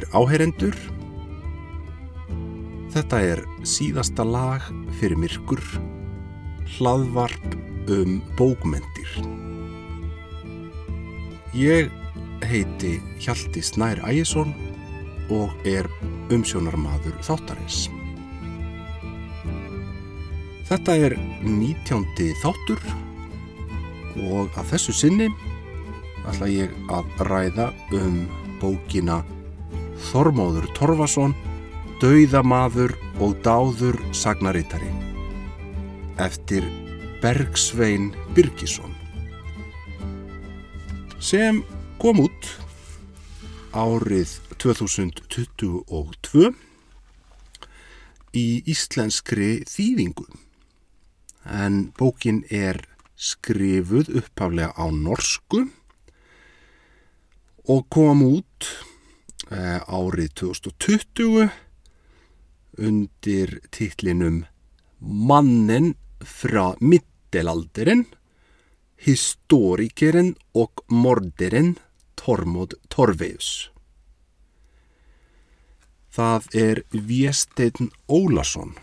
góðir áheyrendur. Þetta er síðasta lag fyrir myrkur, hlaðvarp um bókmentir. Ég heiti Hjalti Snær Ægjesson og er umsjónarmadur þáttarins. Þetta er 19. þáttur og að þessu sinni ætla ég að ræða um bókina Þormóður Torfason, Dauðamaður og Dáður Sagnarittari eftir Bergsvein Birgisson. Sem kom út árið 2022 í íslenskri þýðingu. En bókin er skrifuð upphaflega á norsku og kom út árið 2020 undir titlinum Mannen fra mittelalderinn, historikerinn og morderinn Tormod Torveus. Það er Viesteinn Ólason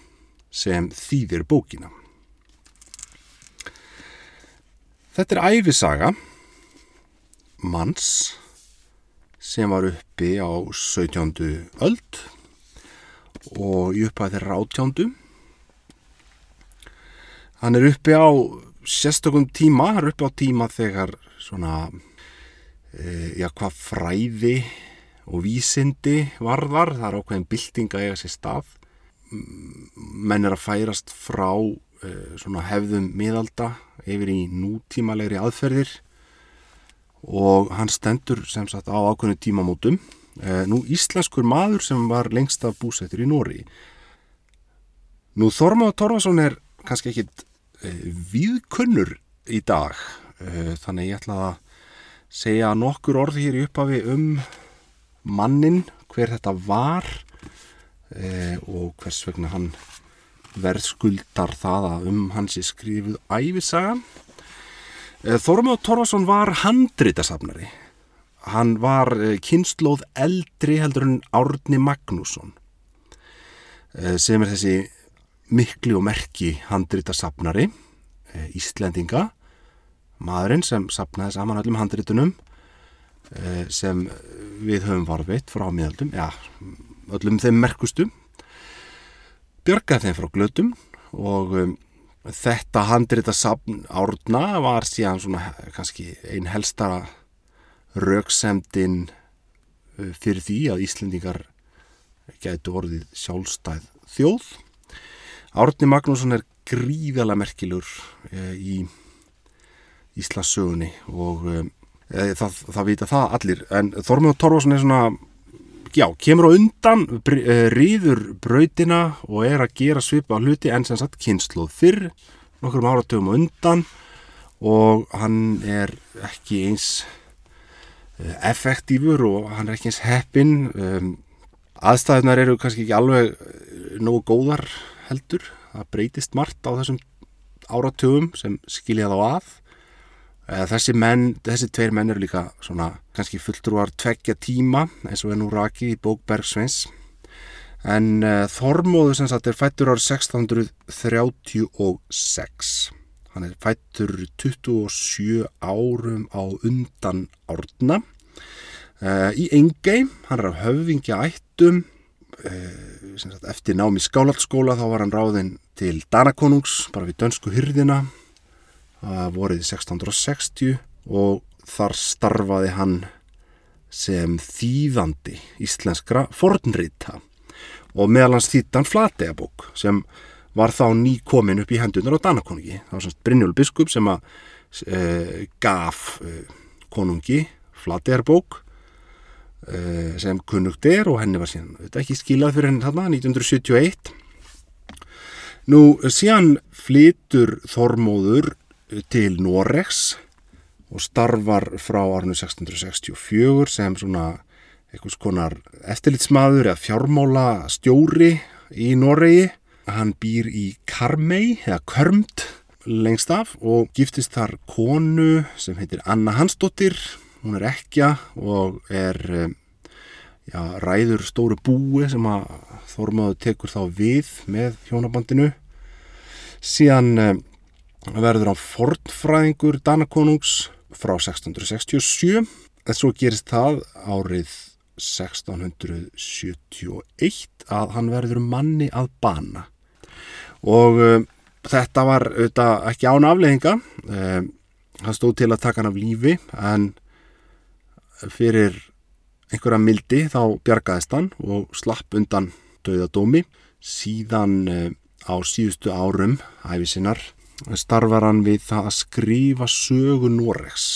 sem þýðir bókina. Þetta er æfisaga manns sem var uppi á 17. öld og í upphæð þeirra átjándu. Hann er uppi á sérstökum tíma, hann er uppi á tíma þegar svona, e, já hvað fræði og vísindi varðar, það er ákveðin bylting að eiga sér stað. Menn er að færast frá e, svona hefðum miðalda yfir í nútímalegri aðferðir og hann stendur sem sagt á ákveðinu tímamótum. E, nú íslenskur maður sem var lengst af búsettur í Nóri. Nú Þormáð Torfason er kannski ekkit e, viðkunnur í dag, e, þannig ég ætla að segja nokkur orð hér í upphafi um mannin, hver þetta var og hvers vegna hann verðskuldar það að um hans er skrifuð æfisaga. Þormjóð Torfason var handritasafnari. Hann var kynnslóð eldri heldur en Árni Magnússon. Sem er þessi mikli og merki handritasafnari Íslendinga. Maðurinn sem sapnaði saman öllum handritunum sem við höfum varveitt frá miðaldum, já, öllum þeim merkustum björgaði þeim frá glötum og þetta handrita sapn árna var síðan svona kannski einn helsta rauksemdin fyrir því að Íslendingar gætu orðið sjálfstæð þjóð. Árni Magnússon er gríðala merkilur e, í Íslasögunni og e, það, það vita það allir en Þormjóð Torfason er svona já, kemur á undan, rýður brautina og er að gera svipa hluti en sem sagt kynsluð fyrr, nokkur áratöfum á undan og hann er ekki eins effektífur og hann er ekki eins heppin. Um, aðstæðunar eru kannski ekki alveg nógu góðar heldur, það breytist margt á þessum áratöfum sem skilja þá að. Þessi menn, þessi tveir menn eru líka svona kannski fulltrúar tveggja tíma eins og er nú rakið í bók Bergsveins. En uh, Þormóður sem sagt er fættur árið 1636 hann er fættur 27 árum á undan árna. Uh, í Engei, hann er af höfingja ættum. Uh, sagt, eftir námi skálaldsskóla þá var hann ráðinn til Danakonungs bara við dönsku hyrðina vorið 1660 og þar starfaði hann sem þýðandi íslenskra fornrita og meðal hans þýttan flategabók sem var þá ný komin upp í hendunar á Danakonungi. Var svona Brynjól Biskup sem að e, gaf e, konungi flategarbók e, sem kunnugt er og henni var síðan þetta ekki skilað fyrir henni þarna 1971. Nú síðan flytur Þormóður til Noregs og starfar frá árinu 1664 sem svona einhvers konar eftirlitsmaður eða fjármála stjóri í Noregi. Hann býr í Karmei eða Körmt lengst af og giftist þar konu sem heitir Anna Hansdóttir. Hún er ekja og er já, ræður stóru búi sem að Þormaður tekur þá við með hjónabandinu síðan uh, verður hann fornfræðingur Danakonungs frá 1667 en svo gerist það árið 1671 að hann verður manni að bana. Og uh, þetta var auðvitað ekki án afleðinga uh, hann stóð til að taka hann af lífi en fyrir einhverja mildi þá bjargaðist hann og slapp undan döðadómi síðan uh, á síðustu árum æfisinnar starfar hann við það að skrifa sögu Noregs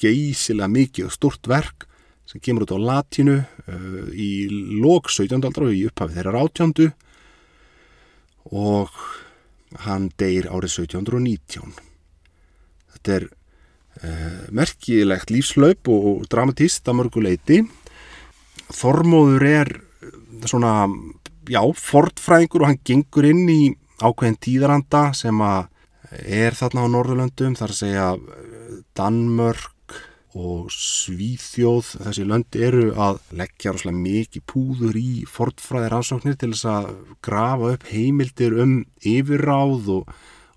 geysilega mikið og stort verk sem kemur út á latinu uh, í lók 17. aldra og í upphafi þeirra átjándu og hann deyr árið 1719. Þetta er uh, merkilegt lífslaup og dramatist að mörguleiti. Þormóður er svona, já, fortfræðingur og hann gengur inn í ákveðin tíðaranda sem að er þarna á Norðurlöndum, þar að segja Danmörk, og Svíþjóð, þessi lönd eru að leggja rosalega mikið púður í fortfræðir ansóknir til þess að grafa upp heimildir um yfirráð og,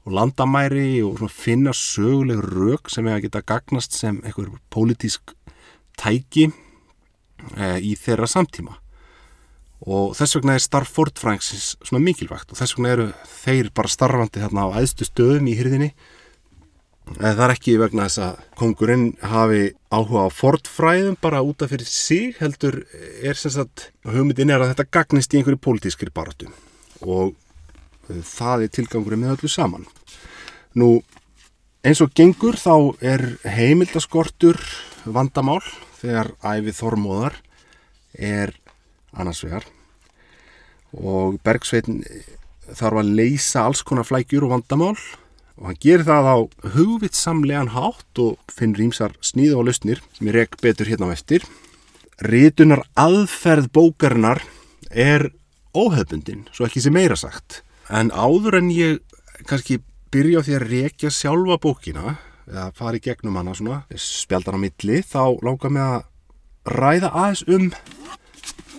og landamæri og finna söguleg rauk sem er að geta gagnast sem einhver pólitísk tæki e, í þeirra samtíma og þess vegna er starf fortfræðingsins svona mikilvægt og þess vegna eru þeir bara starfandi þarna á æðstu stöðum í hyrðinni Það er ekki vegna þess að kongurinn hafi áhuga á fortfræðum bara útaf fyrir sig heldur er sem sagt hugmyndin er að þetta gagnist í einhverju pólitískri baratu og það er tilgangurinn með öllu saman. Nú eins og gengur þá er heimildaskortur vandamál þegar æfið þormóðar er annars vegar og Bergsveitin þarf að leysa alls konar flækjur og vandamál og hann gerir það á hugvitsamlegan hátt og finnur ímsar sníða og lausnir sem ég rek betur hérna á eftir. Rítunar aðferð bókarinnar er óhefbundin, svo ekki sem meira sagt. En áður en ég kannski byrja á því að rekja sjálfa bókina, eða fari gegnum hana svona, spjaldar á milli, þá láka mig að ræða aðeins um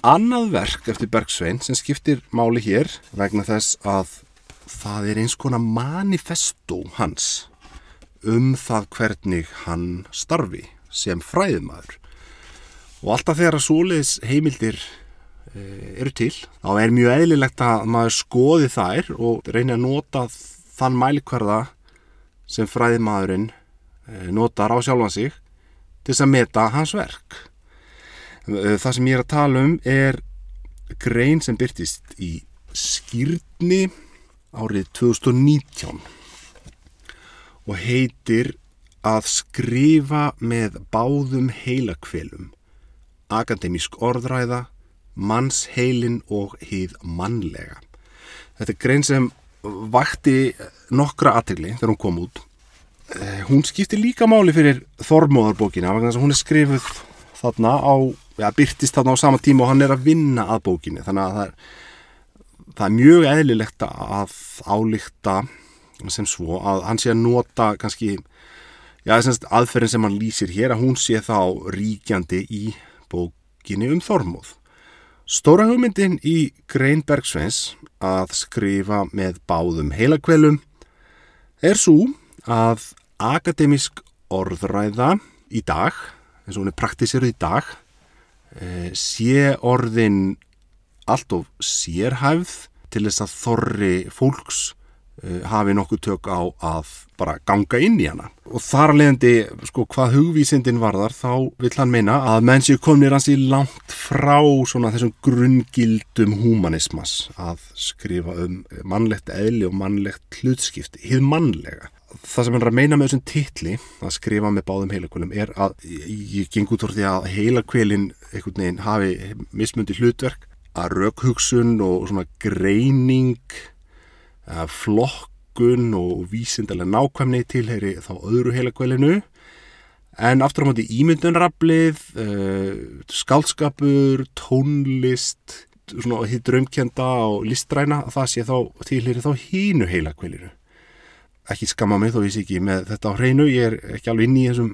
annað verk eftir Bergsvein sem skiptir máli hér vegna þess að það er eins konar manifesto hans um það hvernig hann starfi sem fræðumæður og alltaf þegar að súleis heimildir e, eru til þá er mjög eðlilegt að maður skoði þær og reyna að nota þann mælikvarða sem fræðumæðurinn e, notar á sjálfan sig til þess að meta hans verk það sem ég er að tala um er grein sem byrtist í skýrni árið 2019 og heitir að skrifa með báðum heilakvelum akademísk orðræða mannsheilin og hýð mannlega. Þetta er grein sem vakti nokkra aðtegli þegar hún kom út. Eh, hún skiptir líka máli fyrir Þormóðarbókina hún er skrifuð þarna á ja, byrtist þarna á sama tíma og hann er að vinna að bókinu þannig að það er það er mjög eðlilegt að álíkta sem svo að hann sé að nota kannski já, aðferðin sem hann lýsir hér að hún sé þá ríkjandi í bókinni um Þormóð. Stóra hugmyndin í Grein Bergsveins að skrifa með báðum heilakvelum er svo að akademisk orðræða í dag, eins og hún er praktísiruð í dag, sé orðin allt of sérhæfð til þess að þorri fólks uh, hafi nokkuð tök á að bara ganga inn í hana. Og þar leðandi, sko, hvað hugvísindin varðar, þá vill hann meina að menn séu komnir hans í langt frá svona þessum grungildum humanismas að skrifa um mannlegt eðli og mannlegt hlutskipti, hið mannlega. Það sem hann er að meina með þessum titli að skrifa með báðum heilakvölum er að ég geng út úr því að heilakvölin einhvern veginn hafi mismundi hlutverk að raukhugsun og svona greining flokkun og vísindalega nákvæmni tilheyri þá öðru heilakvælinu en aftur á móti ímyndunraflið uh, eh, skálskapur tónlist svona hitt draumkjenda og listræna það sé þá tilheyri þá hínu heilakvælinu ekki skamma mig þó ég sé ekki með þetta á hreinu ég er ekki alveg inn í þessum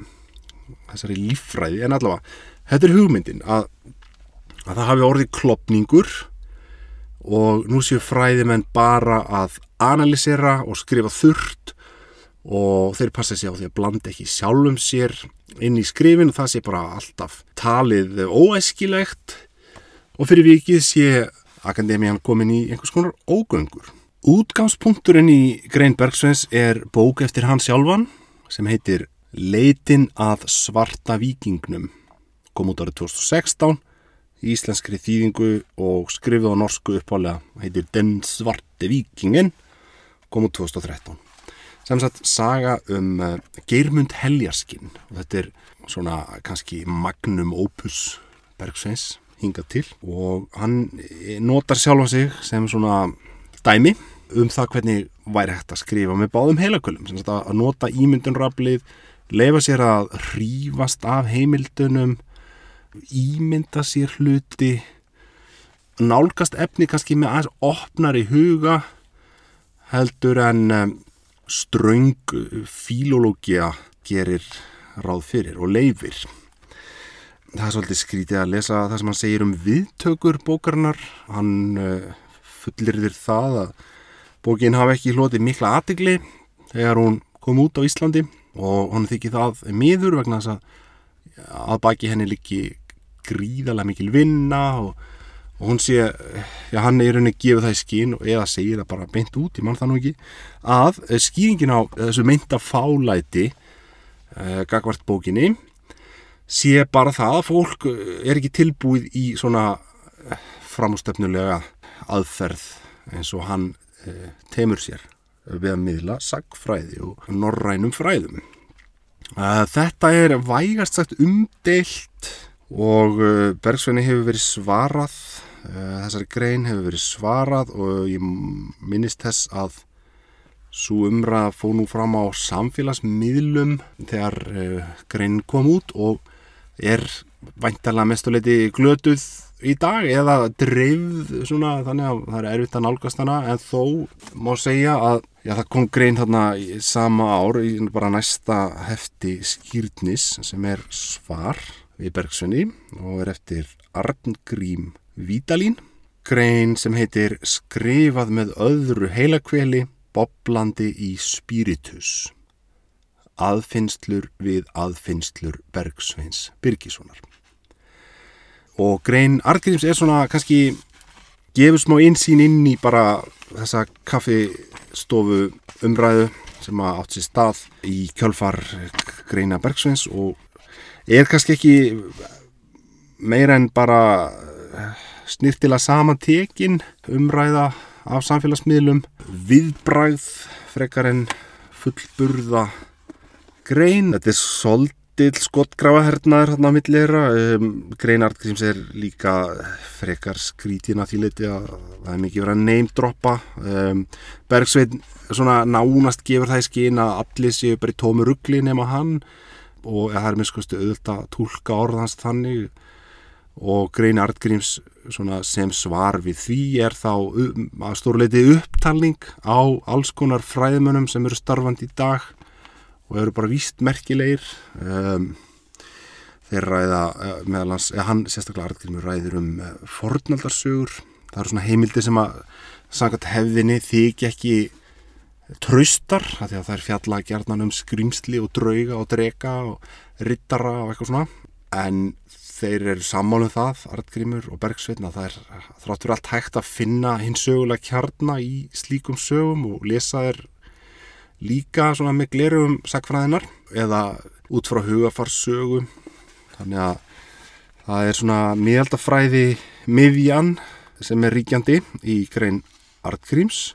þessari líffræði en allavega þetta er hugmyndin að að það hafi orðið klopningur og nú séu fræðimenn bara að analysera og skrifa þurrt og þeir passa sér á því að blanda ekki sjálfum sér inn í skrifin og það sé bara alltaf talið óæskilegt og fyrir vikið sé akademian komin í einhvers konar ógöngur. Útgangspunkturinn í Grein Bergsveins er bók eftir hans sjálfan sem heitir Leitin að svarta vikingnum. Kom út árið 2016 í íslenskri þýðingu og skrifið á norsku uppálega. Heitir Den svarte vikingin kom út 2013 sem sagt saga um uh, Geirmund Heljarskinn og þetta er svona kannski magnum opus Bergsveins hingað til. Og hann notar sjálfa sig sem svona dæmi um það hvernig væri hægt að skrifa með báðum heilakölum sem sagt að nota ímyndunraflið lefa sér að hrífast af heimildunum ímynda sér hluti nálgast efni kannski með aðeins opnar í huga heldur en ströng fílólógia gerir ráð fyrir og leifir. Það er svolítið skrítið að lesa það sem hann segir um viðtökur bókarinnar. Hann fullir þér það að bókin hafi ekki hlotið mikla aðtegli þegar hún kom út á Íslandi og hann þykir það miður vegna þess að að baki henni líki gríðarlega mikil vinna og og hún sé, já hann er rauninni gefið það í skín og eða segir það bara beint út, ég mann það nú ekki, að eh, skýringin á þessu meinta fálæti uh, gagvart bókinni sé bara það að fólk er ekki tilbúið í svona framústefnulega aðferð eins og hann uh, temur sér við að miðla sagfræði og norrænum fræðum. Uh, þetta er vægast sagt umdeilt og Bergsveini hefur verið svarað Eh, þessari grein hefur verið svarað og ég minnist þess að svo umræða fóð nú fram á samfélagsmiðlum þegar grein kom út og er væntalega mestuleiti glötuð í dag eða dreifð svona þannig að það er erfitt að nálgast hana en þó má segja að já, það kom grein þarna í sama ár í bara næsta hefti skýrtnis sem er svar við Bergsvenni og er eftir Arngrím Vítalín, grein sem heitir Skrifað með öðru heilakveli, boblandi í spiritus. Aðfinnslur við aðfinnslur Bergsveins Birgissonar. Og grein Artgríms er svona kannski gefur smá einsýn inn í bara þessa kaffistofu umræðu sem að átt sér stað í kjölfar greina Bergsveins og er kannski ekki meira en bara snirtila samantekin umræða af samfélagsmiðlum viðbræð frekar en fullburða grein. Þetta er soldil skottgrafahernaður hérna á millera um, grein Artgríms er líka frekar skrítina því liti að það er mikið verið að neymdroppa um, Bergsveit svona nánast gefur það í skín að allir séu bara í tómu ruggli nema hann og það er miskustu auðvitað að tólka orðans þannig. Og grein Artgríms sem svar við því er þá um, að stórleiti upptalning á alls konar fræðmönnum sem eru starfandi í dag og eru bara víst merkilegir um, þeir ræða uh, meðalans, eða hann sérstaklega Artgrímur ræðir um uh, fornaldarsögur. Það eru svona heimildi sem að sangat hefðinni þykja ekki traustar, það er fjalla gerðan um skrýmsli og drauga og drega og rittara og eitthvað svona. En þeir eru sammálum það, Artgrímur og Bergsveitna, það er þráttur allt hægt að finna hins sögulega kjarna í slíkum sögum og lesa þeir líka svona með glerum sagfræðinar eða út frá hugafarsögum þannig að það er svona miðaldafræði miðjan sem er ríkjandi í grein Artgríms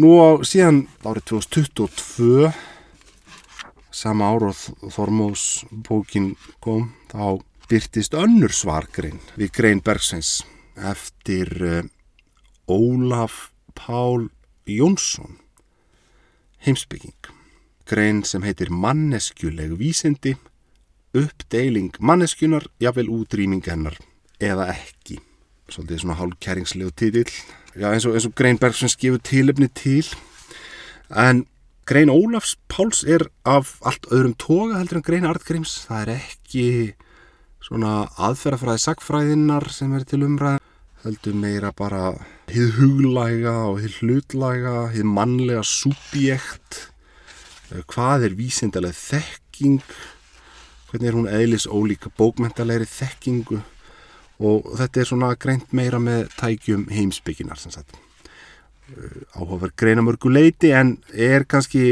nú á síðan árið 2022 sama ár og Þormós bókin kom þá byrtist önnur svargrein við Grein Bergsens eftir uh, Ólaf Pál Jónsson heimsbygging grein sem heitir manneskjuleg vísindi uppdeiling manneskjunar jáfnvel útrýming hennar eða ekki. Svolítið svona hálfkæringslegu títill Já, eins, og, eins og Grein Bergsens gefur tilöfni til. En Grein Ólafs Páls er af allt öðrum toga heldur en Grein Artgríms það er ekki svona aðferðafræði sagfræðinnar sem er til umræð heldur meira bara hið huglæga og hið hlutlæga hið mannlega subjekt. Hvað er vísindalega þekking? Hvernig er hún eðlis ólíka bókmentalegri þekkingu? Og þetta er svona greint meira með tækjum heimsbygginar sem sagt. Áhugaverð greina mörgu leiti en er kannski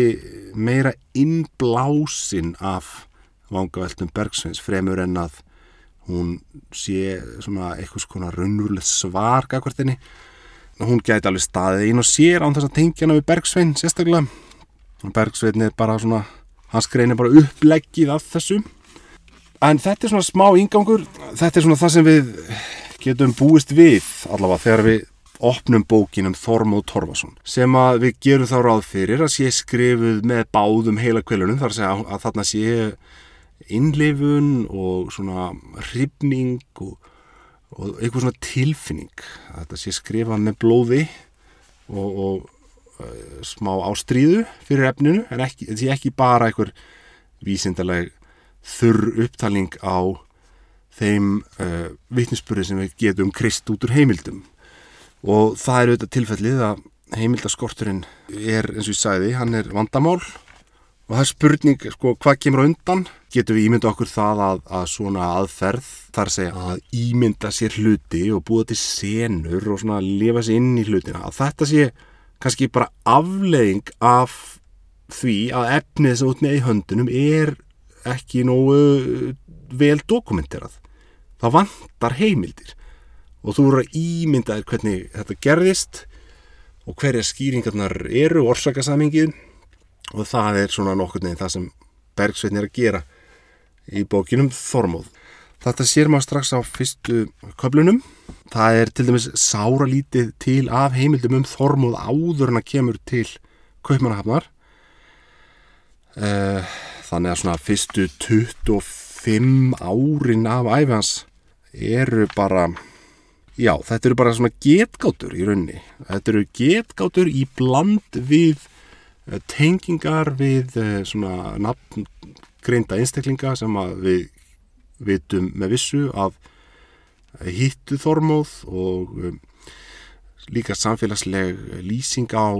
meira innblásin af vangaveltum Bergsveins fremur en að hún sé svona eitthvað svona raunveruleg svar gagvart henni. Hún gæti alveg staðið einn og sér án þess að tengja hana við Bergsvein sérstaklega. Bergsvein er bara svona hans grein er bara uppleggið af þessu. En þetta er svona smá íngangur þetta er svona það sem við getum búist við allavega þegar við opnum bókinum Þormóð Torfason sem að við gerum þá ráð fyrir að sé skrifuð með báðum heila kvölunum þar að segja að þarna sé innleifun og svona hrifning og, og eitthvað svona tilfinning. Að þetta sé skrifað með blóði og, og uh, smá ástríðu fyrir efninu en ekki, þetta sé ekki bara einhver vísindaleg þurr upptalning á þeim uh, vittnisspurði sem við getum krist út úr heimildum. Og það er auðvitað tilfellið að heimildaskorturinn er eins og ég sagði, hann er vandamál og það er spurning, sko, hvað kemur undan? Getur við ímynda okkur það að, að svona aðferð, þar segja að ímynda sér hluti og búa til senur og svona lifa sér inn í hlutina að þetta sé kannski bara aflegging af því að efnið sem út með í höndunum er ekki nógu vel dokumenterað. Það vantar heimildir og þú eru að ímynda þér hvernig þetta gerðist og hverja skýringarnar eru, orsakasamingið og það er svona nokkur neginn það sem Bergsveitn er að gera í bókinum Þormóð. Þetta sér maður strax á fyrstu köflunum. Það er til dæmis sára lítið til af heimildum um Þormóð áður en að kemur til Kaupmannahafnar. Eh, þannig að svona fyrstu 25 árin af æfans eru bara Já, þetta eru bara svona getgátur í raunni. Þetta eru getgátur í bland við tengingar við svona nafngreinda einstaklinga sem við vitum með vissu að hittu þormóð og um, líka samfélagsleg lýsing á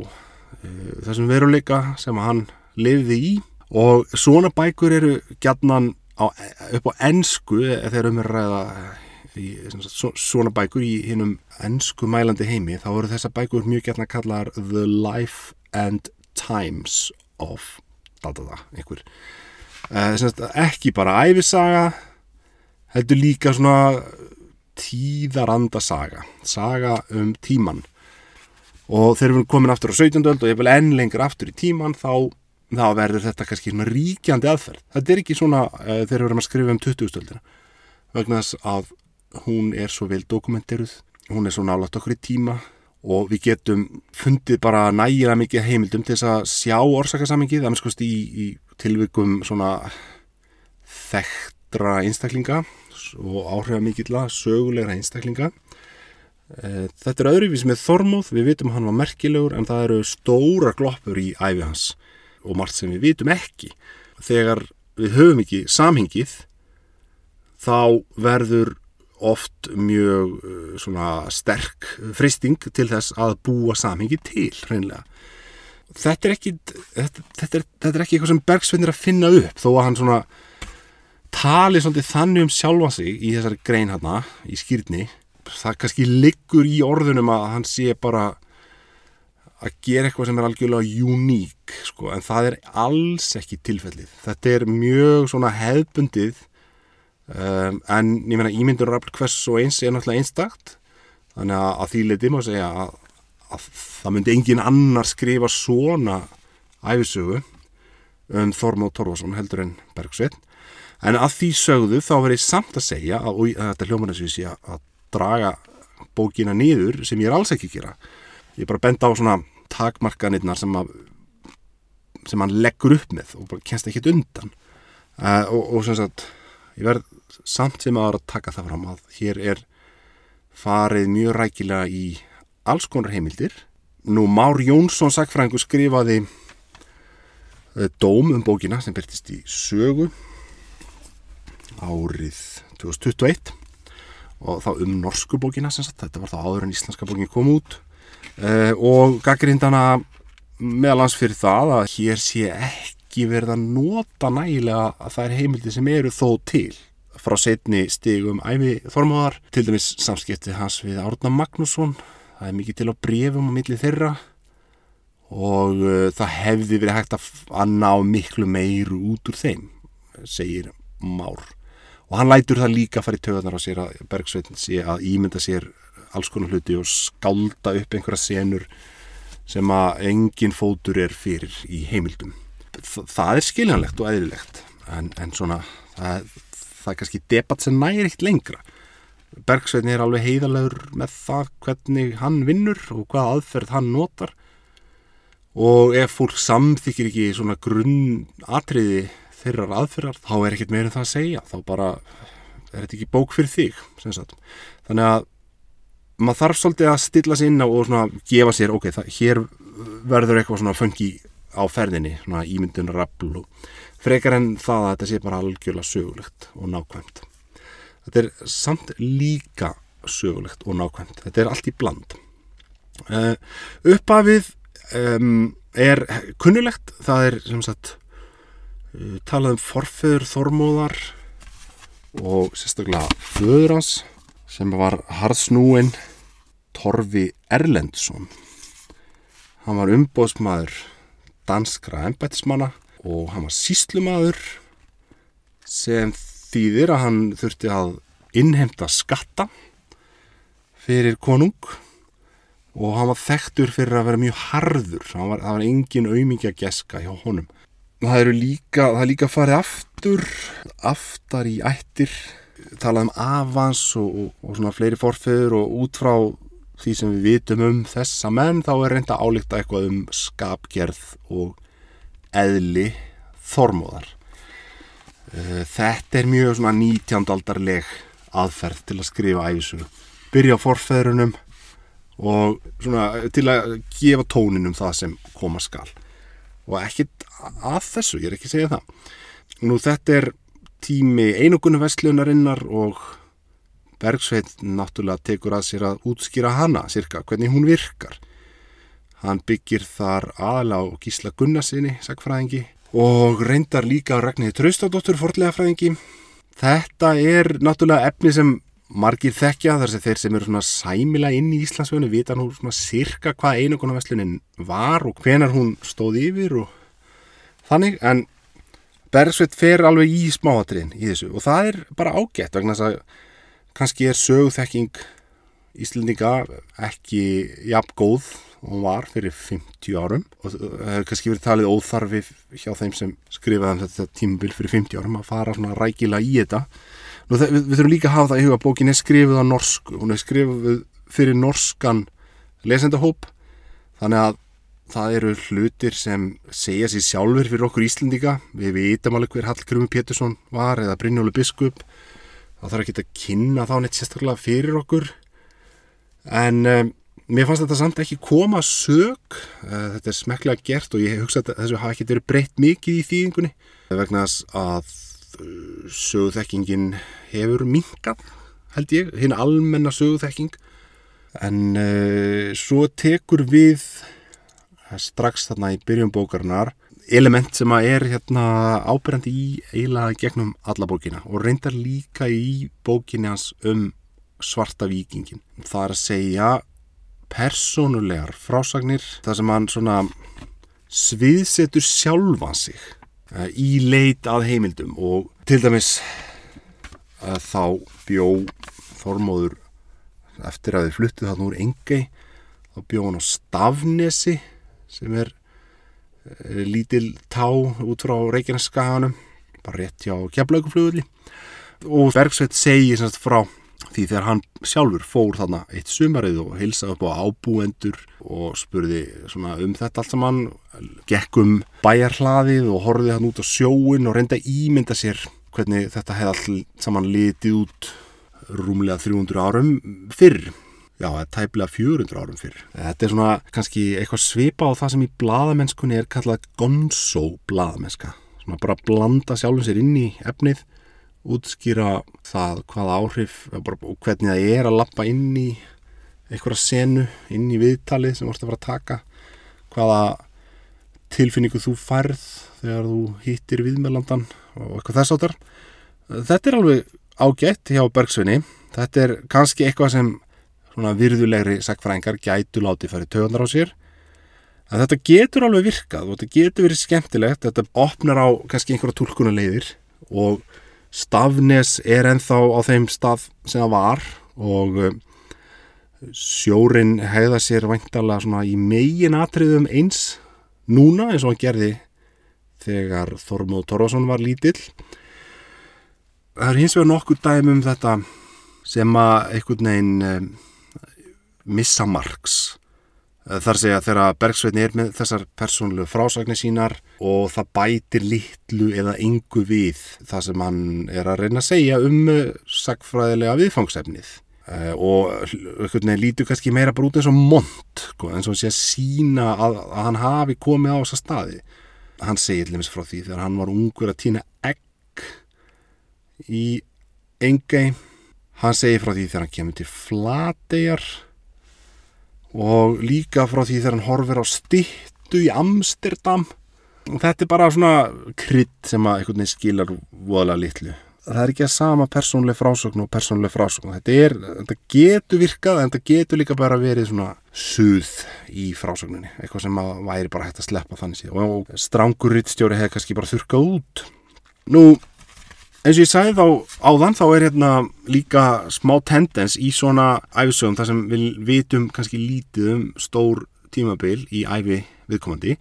þessum veruleika sem hann lifði í. Og svona bækur eru gætnan upp á ennsku þegar um er ræða í svona bækur í hinnum ennsku mælandi heimi þá eru þessa bækur mjög gætna að kalla The Life and Times of da, da, da, einhver uh, ekki bara æfisaga heldur líka svona tíðaranda saga saga um tíman og þegar við erum komin aftur á 17. öld og ég vil enn lengur aftur í tíman þá, þá verður þetta kannski svona ríkjandi aðferð þetta er ekki svona uh, þegar við erum að skrifa um 20. öldina vegna þess að hún er svo vel dokumenteruð hún er svo nálagt okkur í tíma og við getum fundið bara nægilega mikið heimildum til þess að sjá orsakasamingið, það er skoðst í, í tilvikum svona þekktra einstaklinga og áhrifamikilla sögulegra einstaklinga. Þetta er öðruvís með Þormóð, við vitum hann var merkilegur en það eru stóra gloppur í æfi hans og margt sem við vitum ekki. Þegar við höfum ekki samhengið þá verður oft mjög uh, svona sterk fristing til þess að búa samhengi til hreinlega. Þetta er ekki þetta, þetta, er, þetta er ekki eitthvað sem Bergsveinn er að finna upp þó að hann svona tali svolítið þannig um sjálfa sig í þessari grein hérna í skýrni það kannski liggur í orðunum að hann sé bara að gera eitthvað sem er algjörlega uník sko, en það er alls ekki tilfellið. Þetta er mjög svona hefbundið Um, en ég meina ímyndur rafl hvers og eins er náttúrulega einstakt. Þannig að, að því leiti má segja að, að það myndi engin annar skrifa svona æfisögu um Þormóð Torfarsson heldur en Bergsveit en að því sögðu þá verið samt að segja að, og þetta er hljóman að segja að draga bókina niður sem ég er alls ekki að gera. Ég er bara benda á svona takmarkanirnar sem að sem hann leggur upp með og bara kennst ekki undan. Uh, og, og sem sagt ég verð samt sem að taka það fram að hér er farið mjög rækilega í alls konar heimildir. Nú Már Jónsson sagfræðingu skrifaði dóm um bókina sem byrtist í sögu árið 2021 og þá um norsku bókina sem sagt, þetta var þá áður en íslenska bókin kom út uh, og gaggrindana meðalans fyrir það að hér sé ekki verið að nota nægilega er heimildi sem eru þó til frá setni stigum æfi þormáðar, til dæmis samskipti hans við Árna Magnússon það er mikið til á brefum á milli þeirra og uh, það hefði verið hægt að, ná miklu meiru út úr þeim segir Már og hann lætur það líka að fara í töðunar á sér að Bergsveitin sé að ímynda sér alls konar hluti og skálda upp einhverja senur sem að engin fótur er fyrir í heimildum. Þa, það er skiljanlegt og eðlilegt en, en svona það, það er kannski debatt sem næri eitt lengra. Bergsveitin er alveg heiðalegur með það hvernig hann vinnur og hvað aðferð hann notar. Og ef fólk samþykir ekki svona grunn atriði þeirrar aðferðar þá er ekkert meira en það að segja. Þá bara er þetta ekki bók fyrir þig þannig að maður þarf svolítið að stilla sér inn á og svona gefa sér, ok, það, hér verður eitthvað svona fengi á ferðinni svona ímyndunar rappl og frekar en það að þetta sé bara algjörlega sögulegt og nákvæmt. Þetta er samt líka sögulegt og nákvæmt. Þetta er allt í bland. Uh, uppafið um, er kunnulegt það er sem sagt Eh, talað um forföður Þormóðar og sérstaklega föður hans sem var harðsnúin Torfi Erlendsson. Hann var umbóðsmaður danskra ennbættismanna og hann var síslumadur sem þýðir að hann þurfti að innhemta skatta fyrir konung og hann var þekktur fyrir að vera mjög harður. Það var, var engin auðmingja geska hjá honum. Það eru líka, það er líka farið aftur, aftar í ættir, talað um avans og, og, og svona fleiri forfeyður og út frá því sem við vitum um þessa menn þá er reynda álíkta eitthvað um skapgerð og eðli þormóðar. Eh, þetta er mjög svona 19. aldarleg aðferð til að skrifa æfisögu. Byrja á forfeyðurunum og svona til að gefa tóninum það sem koma skal og ekkit að þessu, ég er ekki að segja það nú þetta er tími einogunum vestlunarinnar og Bergsveit náttúrulega tekur að sér að útskýra hana cirka hvernig hún virkar. Hann byggir þar aðla á Gísla Gunnarsinni sagfræðingi og reyndar líka á Ragnhildur Traustadóttur forlega fræðingi þetta er náttúrulega efni sem margir þekkja þar sem þeir sem eru svona sæmila inn í Íslandsvögnu vita nú svona cirka hvað einogunarvestlunin var og hvenar hún stóð yfir og þannig en Bergsveit fer alveg í smáatriðin í þessu og það er bara ágætt vegna þess að kannski er sögþekking Íslendinga ekki jafn góð og hún var fyrir 50 árum. Og það hefur kannski verið talið óþarfi hjá þeim sem skrifaði um þetta tímabil fyrir 50 árum að fara svona rækila í þetta. Nú, það, við, við þurfum líka að hafa það í huga bókin er skrifið á norsku, hún er skrifið fyrir norskan lesendahóp. Þannig að það eru hlutir sem segja sér sjálfur fyrir okkur Íslendika við vitum alveg hver Hallgrumi Pétursson var eða Brynjólu Biskup þá þarf ekki að kynna þá neitt sérstaklega fyrir okkur. En um, mér fannst þetta samt ekki koma sög uh, þetta er smeklega gert og ég hugsa að þessu hafa ekki verið breytt mikið í þýðingunni. Vegna að uh, sögþekkingin hefur minkað held ég, hinn almenna sögþekking en uh, svo tekur við strax þarna í byrjum bókarnar element sem að er hérna ábyrjandi í eiginlega gegnum alla bókina og reyndar líka í bókinni hans um svarta vikingin. Það er að segja persónulegar frásagnir þar sem hann svona sviðsetur sjálfan sig uh, í leit að heimildum og til dæmis uh, þá bjó Þormóður eftir að þið fluttuð þarna úr Engei þá bjó hann á Stafnesi sem er lítil tá út frá Reykjaneskaganum bara rétt hjá keflauguflugulli og Bergsveit segi frá því þegar hann sjálfur fór þarna eitt sumarið og hilsaði upp á ábúendur og spurði um þetta allt saman gekk um bæjarhlaðið og horfið hann út á sjóin og reynda ímynda sér hvernig þetta hefði allt saman litið út rúmlega 300 árum fyrr Já, það er tæplega 400 árum fyrr. Þetta er svona kannski eitthvað svipa á það sem í bladamennskunni er kallað gonzo bladamennska. Svona bara blanda sjálfum sér inn í efnið útskýra það hvaða áhrif og hvernig það er að lappa inn í einhverja senu, inn í viðtalið sem vorst að fara að taka hvaða tilfinningu þú færð þegar þú hýttir viðmeðlandan og eitthvað þess áttar þetta er alveg ágætt hjá Bergsvinni þetta er kannski eitthvað sem svona virðulegri sagfræðingar gætu látið farið töðunar á sér. En þetta getur alveg virkað og þetta getur verið skemmtilegt. Þetta opnar á kannski einhverja tólkunulegðir og Stafnes er enþá á þeim stað sem það var og eh, sjórin hegða sér væntalega svona í megin atriðum eins núna eins og hann gerði þegar Þormóð Torvason var lítill. Það er hins vegar nokkur dæmi um þetta sem að einhvern veginn um, missa margs Eh, þar segja þegar Bergsveitni er með þessar persónlu frásagnir sínar og það bætir litlu eða yngu við það sem hann er að reyna að segja um eh, sagfræðilega viðfangsefnið. Uh, og lítur kannski meira bara út eins og mont sko, eins og sé að sína að, að hann hafi komið á þessa staði. Hann segir limins frá því þegar hann var ungur að týna egg í engei hann segir frá því þegar hann kemur til flategar og líka frá því þegar hann horfir á stittu í Amsterdam. Og þetta er bara svona krydd sem að einhvern veginn skilar voðalega litlu. Það er ekki að sama persónlega frásögn og persónlega frásögn. Þetta, er, þetta getur virkað en þetta getur líka bara verið svona suð í frásögninni. Eitthvað sem að væri bara hægt að sleppa þannig síðan og strangur rittstjóri hefði kannski bara þurkað út. Nú eins og ég sagði þá áðan þá er hérna líka smá tendens í svona æfisögum þar sem við vitum kannski lítið um stór tímabil í æfi viðkomandi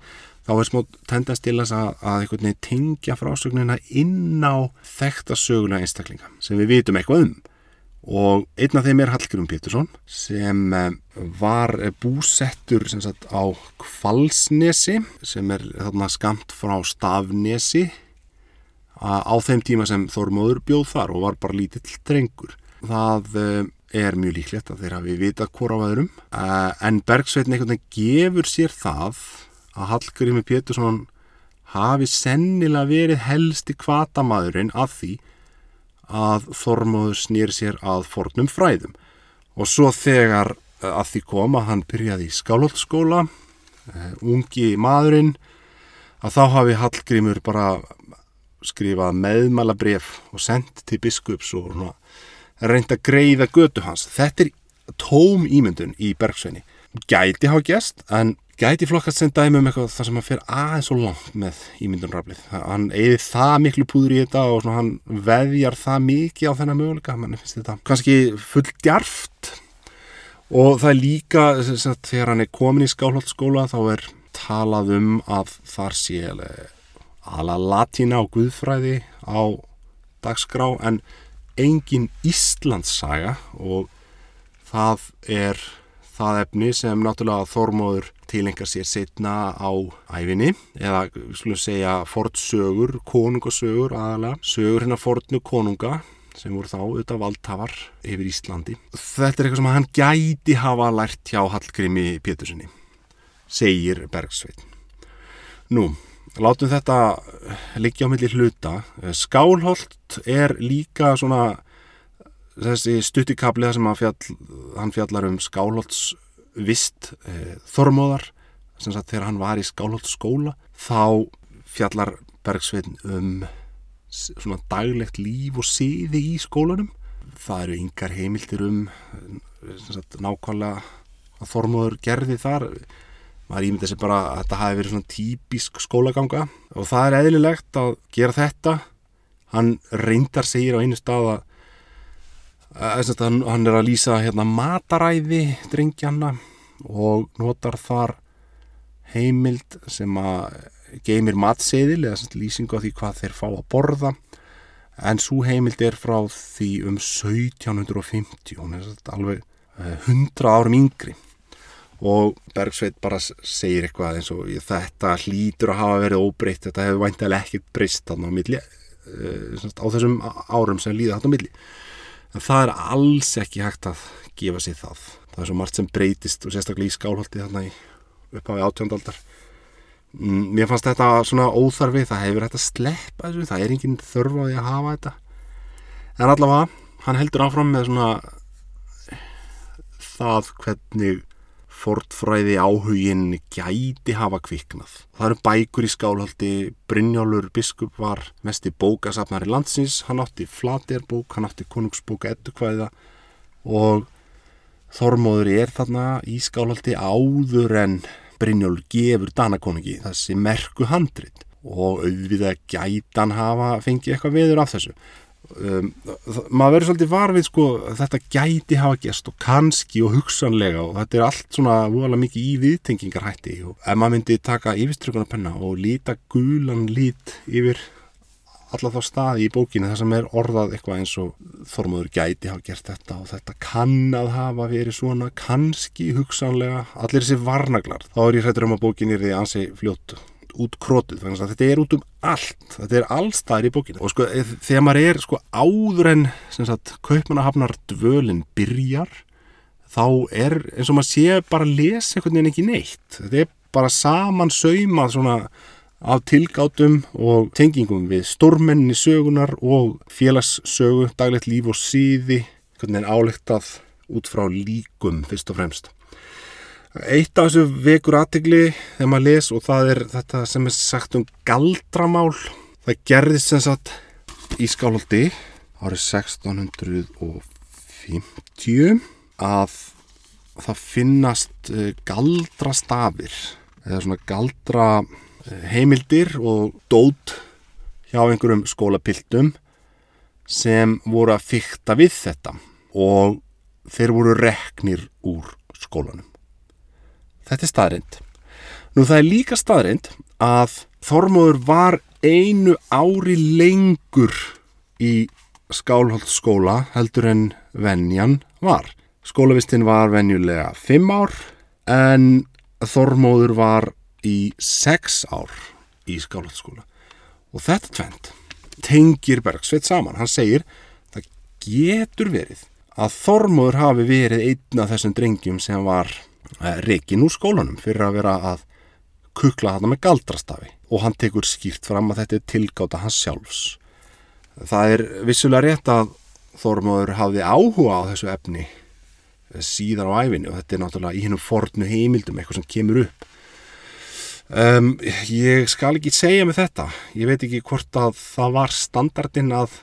þá er smá tendens til að, að tengja frásögnina inn á þekta sögulega einstaklinga sem við vitum eitthvað um. Og einn af þeim er Hallgrim Pétursson sem eh, var búsettur sem sagt, á Kvalsnesi sem er þarna skamt frá Stafnesi á þeim tíma sem Þormóður bjóð þar og var bara lítill drengur. Það eh, er mjög líklegt að þeir hafi vitað hvora á öðrum eh, en Bergsveitin einhvern veginn gefur sér það að Hallgrími Pétursson hafi sennilega verið helsti kvatamæðurinn af því að Þormóður snýr sér að fornum fræðum og svo þegar eh, að því kom að hann byrjaði í skálholtskóla ungi maðurinn að þá hafi Hallgrímur bara skrifað meðmæla bref og sendt til biskups og reynda að greiða götu hans. Þetta er tóm ímyndun í Bergsveini. Gæti hafa gæst, en gæti flokkast sem dæmi um eitthvað þar sem hann fer aðeins og langt með ímyndunraflið. Hann eigði það miklu púður í þetta og hann veðjar það mikið á þennan möguleika. Mann finnst þetta kannski full djarft og það er líka, þegar hann er komin í skáhaldskóla þá er talað um að þar sé ala latína og guðfræði á dagskrá en engin Íslandssaga og það er það efni sem náttúrulega Þormóður tilengar sér setna á æfinni eða skulum segja fortsögur, konungasögur aðalega, sögur hérna fortnu konunga sem voru þá auðvitað valdhafar yfir Íslandi. Þetta er eitthvað sem hann gæti hafa lært hjá Hallgrími Pétursinni, segir Bergsveit. Nú, látum þetta liggja á milli hluta. Skálholt er líka svona þessi stuttikabli sem fjall, hann fjallar um Skálholts vist e, þormóðar sem sagt þegar hann var í Skálholts skóla þá fjallar Bergsveitn um svona daglegt líf og siði í skólanum. Það eru yngar heimildir um sagt, nákvæmlega að þormóður gerði þar maður ímynda sér bara að þetta hafi verið svona típisk skólaganga. Og það er eðlilegt að gera þetta. Hann reyndar segir á einu stað að, að hann er að lýsa hérna, mataræði drengjanna og notar þar heimild sem að geymir matseðil eða lýsingu á því hvað þeir fá að borða. En svo heimild er frá því um 1750 hún er alveg 100 eh, árum yngri og Bergsveit bara segir eitthvað eins og þetta hlýtur að hafa verið óbreytt þetta hefur væntilega ekkert breyst þarna á milli eh, á þessum árum sem líða þarna á milli. En það er alls ekki hægt að gefa sér það. Það er svo margt sem breytist og sérstaklega í skálholti þarna í upphafi átjóndaldar mm, mér fannst þetta svona óþarfi það hefur hægt að sleppa þessu það er enginn þörf á því að hafa þetta. En allavega, hann heldur áfram með svona það hvernig fortfræði áhugin gæti hafa kviknað. Það eru bækur í skálhaldi, Brynjólfur biskup var mest í bókasafnari landsins, hann átti flaterbók, hann átti konungsbók eddukvæða og Þormóður er þarna í skálhaldi áður en Brynjólfur gefur Danakonungi þessi merku handrit og auðvitað gætan hafa fengið eitthvað viður af þessu um, maður verður svolítið varfið sko þetta gæti hafa gæst og kannski og hugsanlega og þetta er allt svona voðalega mikið í viðtengingarhætti og ef maður myndi taka yfirströkunarpenna og líta gulan lít yfir alla þá staði í bókinu þar sem er orðað eitthvað eins og Þormóður gæti hafa gert þetta og þetta kann að hafa verið svona kannski hugsanlega allir þessi varnaglar. Þá er ég hrættur um að bókinu er því ansi fljótt út krótið, þannig að þetta er út um allt. Þetta er allstaðir í bókinu og sko þegar maður er sko áður en sem sagt kaupmannahafnar dvölin byrjar þá er eins og maður sé bara að lesa einhvern veginn ekki neitt. Þetta er bara saman saumað svona af tilgátum og tengingum við stormenni sögunar og félagssögu, daglegt líf og síði hvernig en álegtað út frá líkum fyrst og fremst Eitt af þessu vekur aðtegli þegar maður les og það er þetta sem er sagt um galdramál. Það gerðist sem sagt í skálhaldi árið 1650 að það finnast eh, galdrastafir eða svona galdra eh, heimildir og dót hjá einhverjum skólapiltum sem voru að fykta við þetta og þeir voru reknir úr skólanum. Þetta er staðrind. Nú það er líka staðrind að Þormóður var einu ári lengur í skálholtskóla heldur en venjan var. Skólavistin var venjulega 5 ár en Þormóður var í 6 ár í skálholtskóla. Og þetta tvent tengir Bergsveit saman. Hann segir það getur verið að Þormóður hafi verið einn af þessum drengjum sem var Eh, reikin úr skólanum fyrir að vera að kukla þarna með galdrastafi og hann tekur skýrt fram að þetta er tilgáta hans sjálfs. Það er vissulega rétt að Þormóður hafði áhuga á þessu efni eh, síðan á æfinni og þetta er náttúrulega í hennum fornu heimildum eitthvað sem kemur upp. Um, ég skal ekki segja með þetta. Ég veit ekki hvort að það var standardin að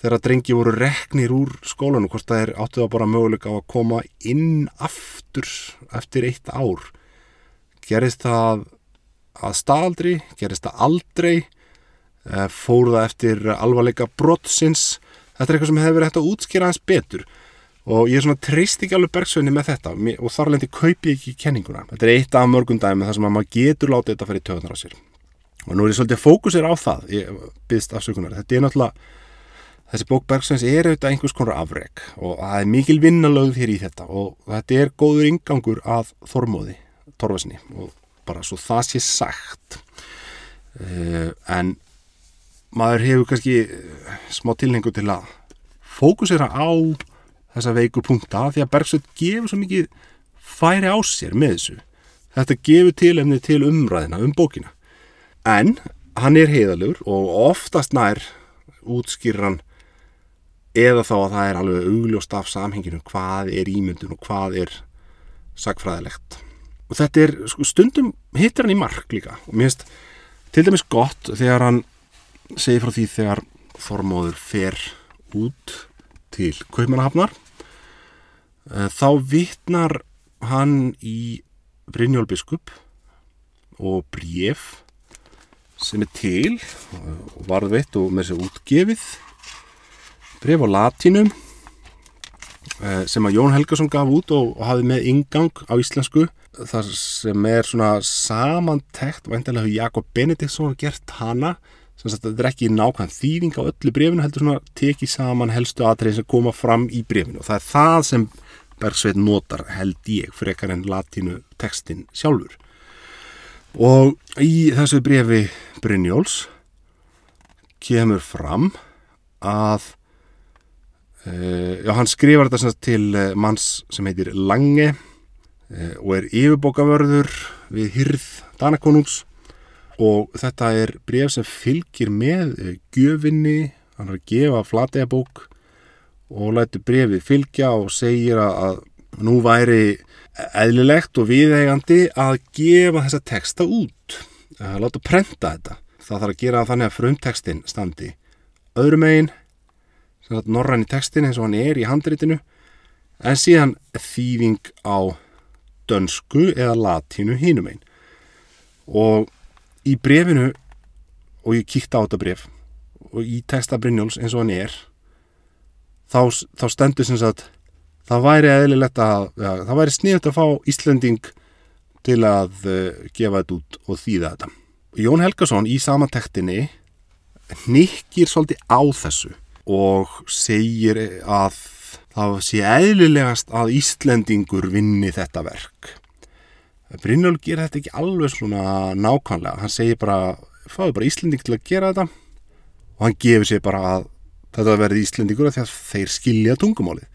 þegar drengi voru reknir úr skólanum hvort það er áttuð að bara möguleika á að koma inn aftur eftir eitt ár. Gerist það að staðaldri, gerist það aldrei eh, fór það eftir alvarleika brottsins þetta er eitthvað sem hefur hægt að útskýra hans betur. Og ég er svona treyst ekki alveg bergsveginni með þetta. Og þar lendi kaupi ekki kenninguna. Þetta er eitt af mörgum dæmi þar sem að maður getur látið þetta að fara í töðunar á sér. Og nú er ég svolítið fókusir á það. Ég byggst afsökunar, þetta er náttúrulega Þessi bók Bergsveins er auðvitað einhvers konar afreg og það er mikil vinnalögð hér í þetta og þetta er góður ingangur að þormóði, torfasni og bara svo það sé sagt. Uh, en maður hefur kannski eh, smá tilhengu til að fókusera á þessa veiku punkta því að Bergsvein gefur svo mikið færi á sér með þessu. Þetta gefur tilefni til umræðina um bókina. En hann er heiðalur og oftast nær útskýran eða þá að það er alveg augljóst af samhenginu hvað er ímyndun og hvað er sagfræðilegt og þetta er sko, stundum hittir hann í mark líka. Og mér finnst til dæmis gott þegar hann segir frá því þegar Þormóður fer út til Kaupmannahafnar. Eh, þá vittnar hann í Brynjólbiskup og bref sem er til og varðveitt og með þessu útgefið bref á latínum eh, sem að Jón Helgason gaf út og, og hafði með ingang á íslensku þar sem er svona samantekt væntilega hefur Jakob Benediktsson gert hana sem sagt þetta er ekki nákvæm þýðing á öllu brefinu heldur svona tekið saman helstu aðtrið sem koma fram í brefinu og það er það sem Bergsveit notar held ég fyrir ekkar en latínu tekstin sjálfur. Og í þessu brefi Brynjóls kemur fram að já, hann skrifar þetta til uh, manns sem heitir Lange uh, og er yfirbókavörður við hyrð Danakonungs. Og þetta er bref sem fylgir með gjöfinni, hann har að gefa flategabók og lætur brefið fylgja og segir að, nú væri eðlilegt og viðeigandi að gefa þessa texta út. Láta prenta þetta. Það þarf að gera þannig að frumtekstin standi öðrum megin norræni tekstin eins og hann er í handritinu. En síðan þýðing á dönsku eða latínu hínum einn og í brefinu og ég kíkta á þetta bref og í texta Brynjóls eins og hann er þá, þá stendur sem sagt það væri eðlilegt að ja, það væri sniðt að fá Íslending til að uh, gefa þetta út og þýða þetta. Jón Helgason í samantektinni nikkir svolítið á þessu og segir að það sé eðlilegast að Íslendingur vinni þetta verk. Brynjólf ger þetta ekki alveg svona nákvæmlega. Hann segir bara, fáðu bara Íslending til að gera þetta og hann gefur sér bara að þetta verði Íslendingur að þeir skilja tungumálið.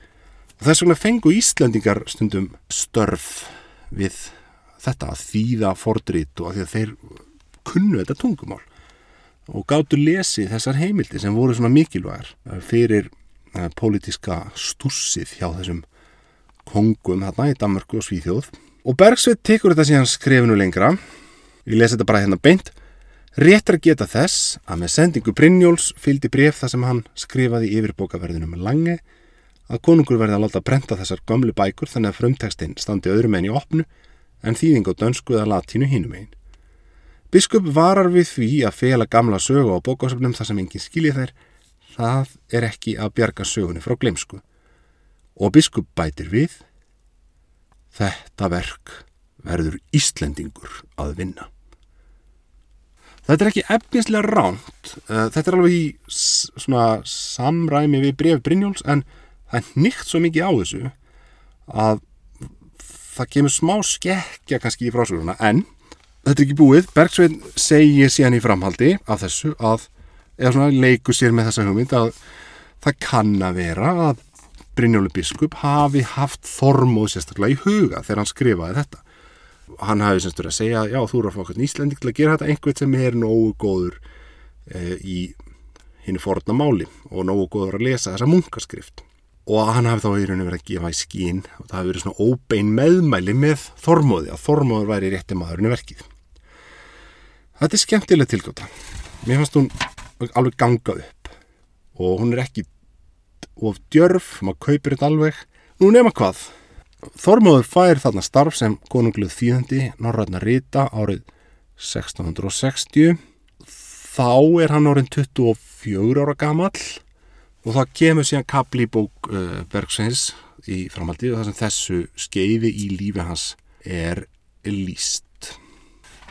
Og þess vegna fengu Íslendingar stundum störf við þetta að þýða fordrít og að að þeir kunnu þetta tungumál og gáttu lesið þessar heimildi sem voru svona mikilvægar fyrir uh, pólitíska stússið hjá þessum kongum hérna í Danmarku og Svíþjóð. Og Bergsveit tekur þetta síðan skrefinu lengra. Ég lesi þetta bara hérna beint. Réttar geta þess að með sendingu Brynjóls fylgdi bref þar sem hann skrifaði yfir bókaverðinum lange að konungur verði að láta brenta þessar gamlu bækur þannig að frumtekstinn standi öðrum enn í opnu en þýðing á dönsku eða latínu hínum einn Biskup varar við því að fela gamla sögu á bókásöfnum þar sem enginn skilji þær, það er ekki að bjarga sögunni frá glemsku. Og biskup bætir við, þetta verk verður Íslendingur að vinna. Þetta er ekki efnislega ránt, eh, þetta er alveg í samræmi við bref Brynjóls en það er nýtt svo mikið á þessu að það kemur smá skekkja kannski í frásöguna en þetta er ekki búið, Bergsvein segir síðan í framhaldi af þessu að, eða svona leiku sér með þessa hugmynd að það kann að vera að Brynjóli Biskup hafi haft þormóð sérstaklega í huga þegar hann skrifaði þetta. Hann hafi verið að segja, já þú eru að fá okkur nýslendik til að gera þetta einhvern sem er nógu góður e, í henni forna máli og nógu góður að lesa þessa munkarskrift. Og hann hafi þá í rauninu verið að gefa í skín og það hafi verið svona óbein meðmæli með þormóði, að þormóður væri rétti maðurinn í verkið. Þetta er skemmtileg tilgjóta. Mér fannst hún alveg gangað upp og hún er ekki of djörf, maður kaupir þetta alveg. Nú nema hvað. Þormóður fær þarna starf sem konungluð þýðandi Norrætna Rita árið 1660. Þá er hann orðin 24 ára gamall og það kemur síðan kapli í bók uh, Bergsveins í framhaldi og það sem þessu skeiði í lífi hans er líst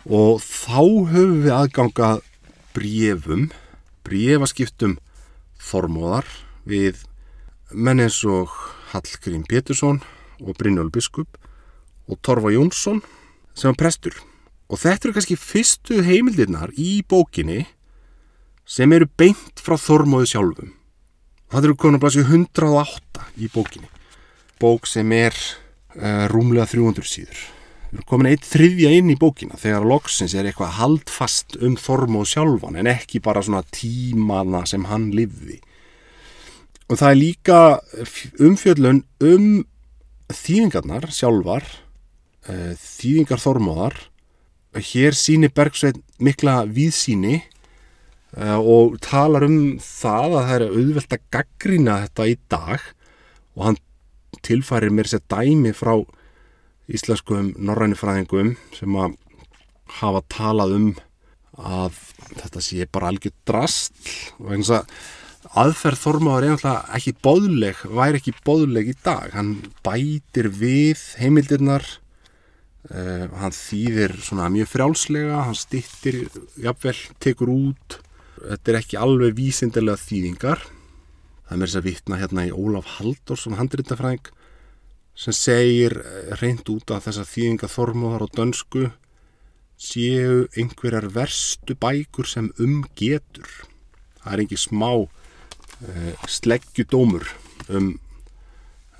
og þá höfum við aðgangað brefum, brefaskiptum formóðar við menn eins og Hallgrím Pétursson og Brynjól Biskup og Torfa Jónsson sem var prestur. Og þetta eru kannski fyrstu heimildirnar í bókinni sem eru beint frá Þormóðu sjálfum. Það eru konar blæsið 108 í bókinni. Bók sem er uh, rúmlega 300 síður við erum komin eitt þriðja inn í bókina þegar loksins er eitthvað haldfast um Þormóð sjálfan en ekki bara svona tímana sem hann livði og það er líka umfjöllun um þýðingarnar sjálfar uh, þýðingar Þormóðar. Hér síni Bergsveit mikla víðsíni uh, og talar um það að það er auðvelt að gaggrina þetta í dag. Og hann tilfærir mér sér dæmi frá íslenskum norrænifræðingum sem að hafa talað um að þetta sé bara algjör drast og eins að aðferð Þormáður er náttúrulega ekki bóðleg, væri ekki bóðleg í dag. Hann bætir við heimildirnar uh, hann þýðir svona mjög frjálslega hann stittir, jafnvel, tekur út. Þetta er ekki alveg vísindilega þýðingar. Það er mér þess að vitna hérna í Ólaf Halldórs sem handrýttafræðing sem segir eh, reynd út af þessa þýðinga þormóðar og dönsku séu einhverjar verstu bækur sem umgetur. Það er ekki smá uh, sleggjudómur um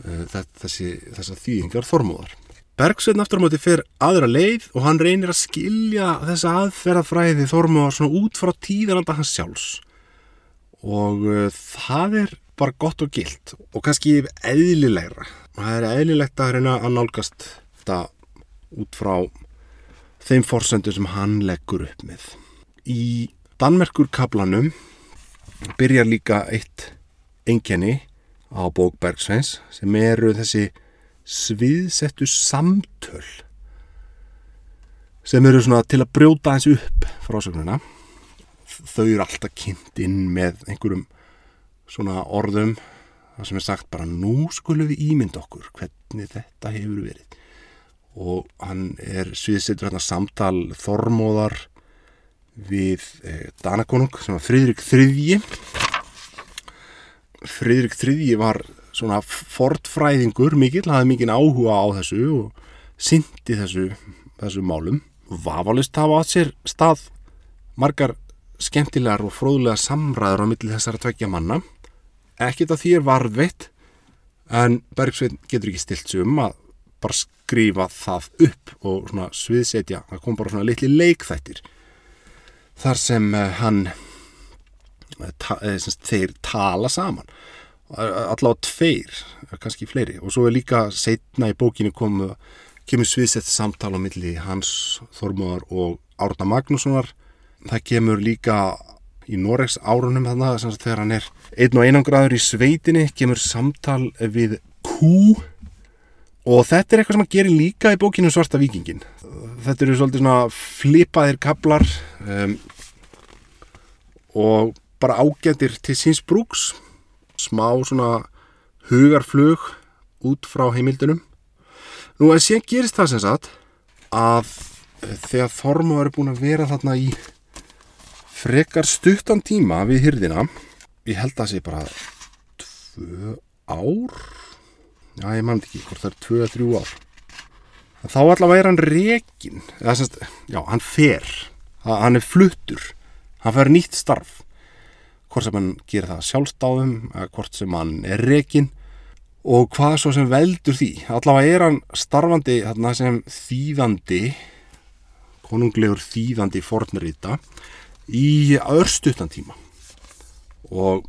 uh, þessi, þessa þýðingar þormóðar. Bergsveitn aftur á móti fyrir aðra leið og hann reynir að skilja þessa aðferðafræði þormóðar svona út frá tíðananda hans sjálfs og uh, það er bara gott og gilt og kannski eðlilegra. Það er eðlilegt að reyna að nálgast þetta út frá þeim forsendur sem hann leggur upp með. Í Danmerkur kablanum byrjar líka eitt engjani á bók Bergsveins sem eru þessi sviðsettu samtöl sem eru svona til að brjóta eins upp frásögnuna þau eru alltaf kynnt inn með einhverjum svona orðum það sem er sagt bara nú skulum við ímynda okkur hvernig þetta hefur verið. Og hann er sviðsettur hérna samtal Þormóðar við eh, Danakonung sem var Fridrik Þriðji. Fridrik Þriðji var svona fortfræðingur mikill, hafði mikinn áhuga á þessu og syndi þessu, þessu málum. Vafalist hafa átt sér stað margar skemmtilegar og fróðlega samræður á milli þessara tveggja manna ekkit að því er varðveitt en Bergsveit getur ekki stilt sig um að bara skrifa það upp og svona sviðsetja. Það kom bara svona litli leikþættir þar sem uh, hann uh, ta, uh, sem þeir tala saman. Allavega tveir, kannski fleiri. Og svo er líka setna í bókinu komu, kemur sviðsett samtala á milli Hans Þormóðar og Árna Magnússonar. Það kemur líka í Noregs árunum þannig að þegar hann er einn og einan graður í sveitinni kemur samtal við Kú og þetta er eitthvað sem hann gerir líka í bókinu Svarta vikingin þetta eru svolítið svona flipaðir kablar um, og bara ágættir til síns brúks. Smá svona hugarflug út frá heimildunum. Nú en síðan gerist það sem sagt að þegar Þormó eru búin að vera þarna í frekar stuttan tíma við hyrðina ég held að það sé bara tvö ár. Já ég mann ekki hvort það er tvö að þrjú ár. Þá allavega er hann rekin eða semst, já hann fer. Hann er fluttur. Hann fer nýtt starf. Hvort sem hann gerir það sjálfstáðum hvort sem hann er rekin og hvað svo sem veldur því. Allavega er hann starfandi sem þýðandi konunglegur þýðandi fornrita í örstuttan tíma. Og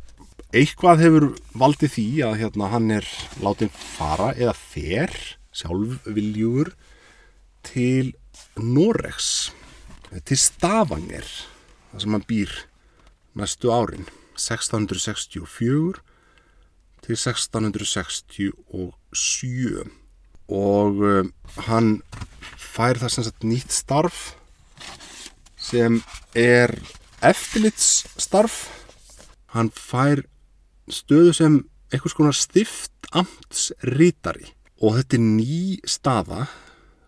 eitthvað hefur valdið því að hérna, hann er látið fara eða fer sjálfviljúur til Noregs til Stavanger þar sem hann býr næstu árin 1664 til 1667 og uh, hann fær það sem sagt nýtt starf sem er eftirlitsstarf. Hann fær stöðu sem einhvers konar stift amtsrítari og þetta er ný staða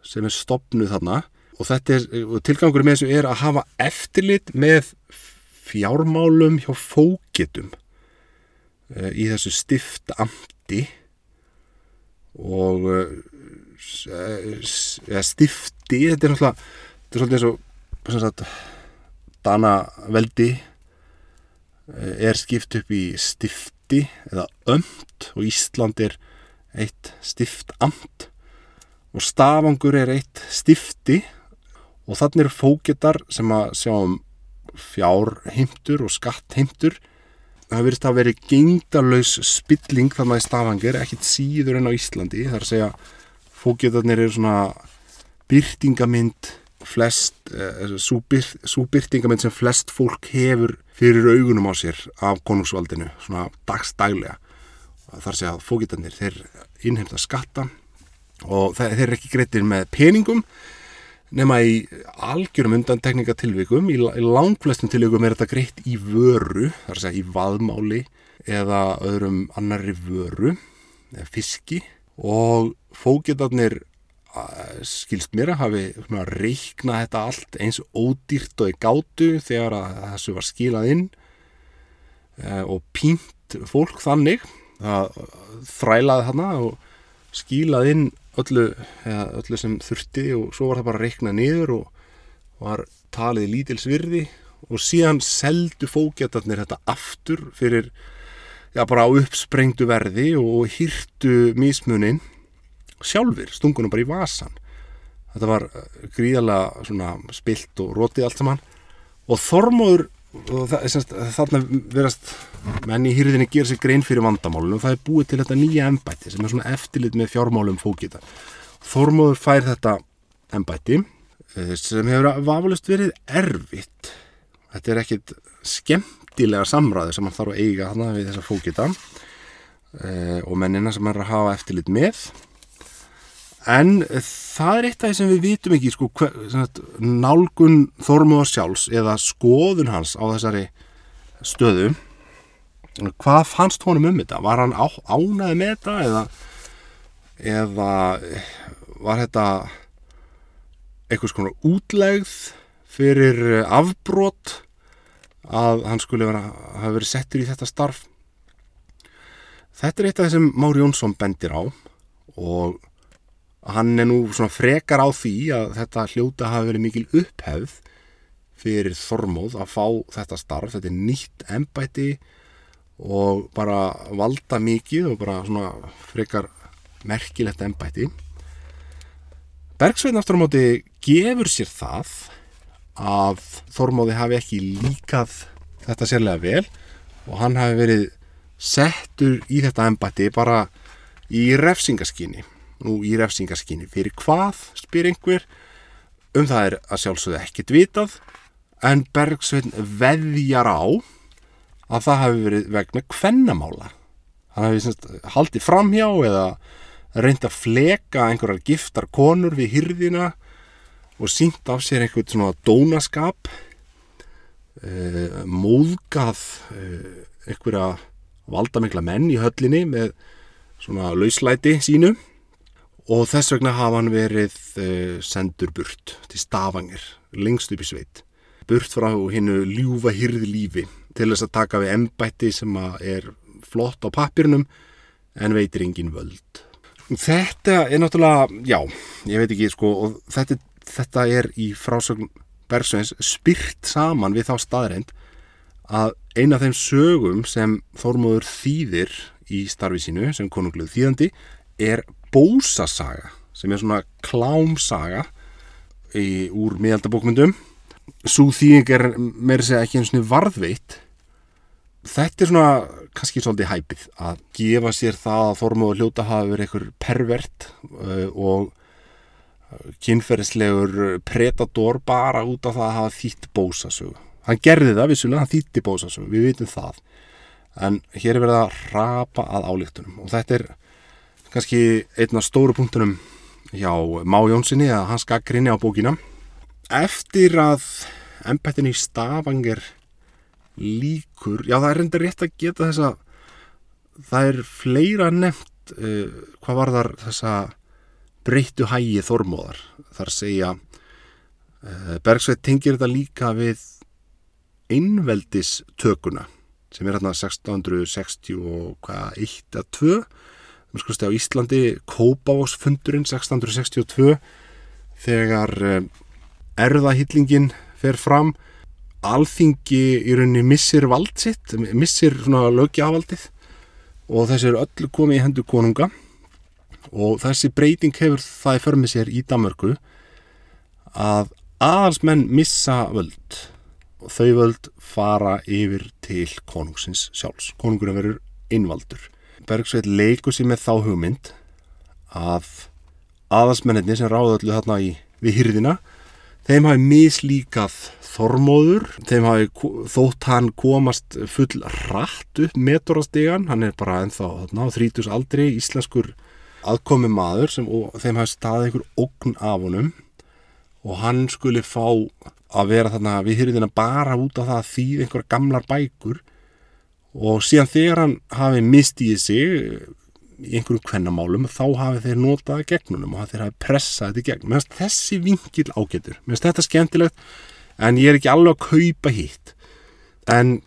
sem er stopnuð þarna. Og þetta er, tilgangur með þessu er að hafa eftirlit með fjármálum hjá fókitum uh, í þessu stift amti og uh, stifti, þetta er náttúrulega þetta er svolítið eins og sagt, Dana veldi eh, er skipt upp í stifti eða ömt og Ísland er eitt stiftamt og Stafangur er eitt stifti og þannig eru fókettar sem að sjá um fjárheimtur og skattheimtur. Það verist að veri gengdarlaus spilling þannig að Stafangir ekkit síður en á Íslandi þar að segja fókettarnir eru svona byrtingamind flest, uh, svo byrtingamind sem flest fólk hefur fyrir augunum á sér af konungsvaldinu, svona dagstælega þar sé að fókitarnir þeir innheimta skatta og þeir er ekki greitir með peningum nema í algjörum undantekningatilvikum, í, langflestum tilvikum er þetta greitt í vöru þar sé að í vaðmáli eða öðrum annari vöru eða fiski. Og fókitarnir skilst mér að hafi reiknað þetta allt eins ódýrt og í gátu þegar þessu var skilað inn e, og pínt fólk þannig að þrælaði hana og skilað inn öllu, eða, öllu sem þurfti og svo var það bara reiknað niður og var talið lítilsvirði og síðan seldu fókjartarnir þetta aftur fyrir já bara á uppsprengtu verði og hýrtu mísmunin sjálfur, stungunum bara í vasan þetta var eh, gríðalega svona spilt og rótið allt saman. Og Þormóður og það, semst, þarna verast menn í hýrðinni gera sér grein fyrir vandamálunum og það er búið til þetta nýja embætti sem er svona eftirlit með fjármálum fókita Þormóður fær þetta embætti eh, sem hefur vafalust verið erfitt. Þetta er ekkit skemmtilega samræði sem hann þarf að eiga þarna við þessa fókita eh, og mennina sem hann er að hafa eftirlit með En það er eitt af því sem við vitum ekki, sko, hver, sagt, nálgun Þormóðar sjálfs eða skoðun hans á þessari stöðu. Hvað fannst honum um þetta? Var hann á, ánaði með þetta eða, eða var þetta eitthvað svona útlegð fyrir afbrot að hann skulle vera, hafa verið settur í þetta starf? Þetta er eitt af því sem Mári Jónsson bendir á og hann er nú svona frekar á því að þetta hljóta hafi verið mikil upphefð fyrir Þormóð að fá þetta starf, þetta er nýtt embæti og bara valda mikið og bara svona frekar merkilegt embæti Bergsveitn aftur á móti gefur sér það að Þormóði hafi ekki líkað þetta sérlega vel og hann hafi verið settur í þetta embæti bara í refsingaskinni nú í refsingaskinni fyrir hvað, spyr einhver? Um það er að sjálfsögðu ekkert vitað en Bergsveitn veðjar á að það hafi verið vegna kvennamála. Hann hafi semst, haldið framhjá eða reynd að fleka einhverjar giftar konur við hyrðina og sínt af sér einhvern svona dónaskap e, móðgað e, einhverja valdamikla menn í höllinni með svona lauslæti sínu og þess vegna hafa hann verið uh, sendur burt til Stavanger, lengst upp í sveit. Burt frá hinnu ljúfa hyrði lífi til þess að taka við embætti sem er flott á pappirnum en veitir engin völd. Þetta er náttúrulega, já, ég veit ekki sko, þetta, þetta er í frásögn Bergsveins spyrt saman við þá staðreind að eina af þeim sögum sem Þormóður þýðir í starfi sínu sem konungluð þýðandi er bósasaga sem er svona klámsaga í, úr miðaldabókmyndum. Svo þýðing er meira segja ekki eins og varðveitt. Þetta er svona kannski svolítið hæpið að gefa sér það að Þormóður hljóta hafa verið einhver pervert uh, og kynferðislegur predator bara út af það að hafa þýtt bósasögu. Hann gerði það vissulega, hann þýtti bósasögu við vitum það. En hér er verið að rapa að álíktunum og þetta er kannski einn af stóru punktunum hjá Má Jónssoni að hans gaggrinni á bókina. Eftir að ennbættin í Stavanger líkur já það er reynda rétt að geta þess að það er fleira nefnt uh, hvað var þar þessa breyttu hægi þormóðar. Þar segja uh, Bergsveit tengir þetta líka við einveldistökuna sem er hérna 1660 og hvað 1 að 2 á Íslandi Kópavóksfundurinn 1662 þegar eh, erðahýllingin fer fram alþingi í rauninni missir vald sitt, missir svona lögjafaldið og þessi eru öllu komið í hendu konunga og þessi breyting hefur það í förmið sér í Damörgu að aðalsmenn missa völd og þau völd fara yfir til konungsins sjálfs. Konungurinn verður innvaldur. Bergsveit leikur sér með þá hugmynd að aðalsmenninni sem ráða öllu þarna í, við hýrðina þeim hafi mislíkað þormóður, þeim hafi þótt hann komast full rætt upp metorastígan, hann er bara ennþá þarna á þrítus aldri íslenskur aðkomi maður sem, og þeim hafi staðið einhver ógn af honum. Og hann skuli fá að vera þarna við hýrðina bara út af það að þýð einhverja gamlar bækur og síðan þegar hann hafi mistið sig í einhverjum kvennamálum þá hafi þeir notað gegnunum og þeir hafi pressað þetta í gegn. Meðan þessi vingil ágetur meðan þetta er skemmtilegt en ég er ekki alveg að kaupa hitt. En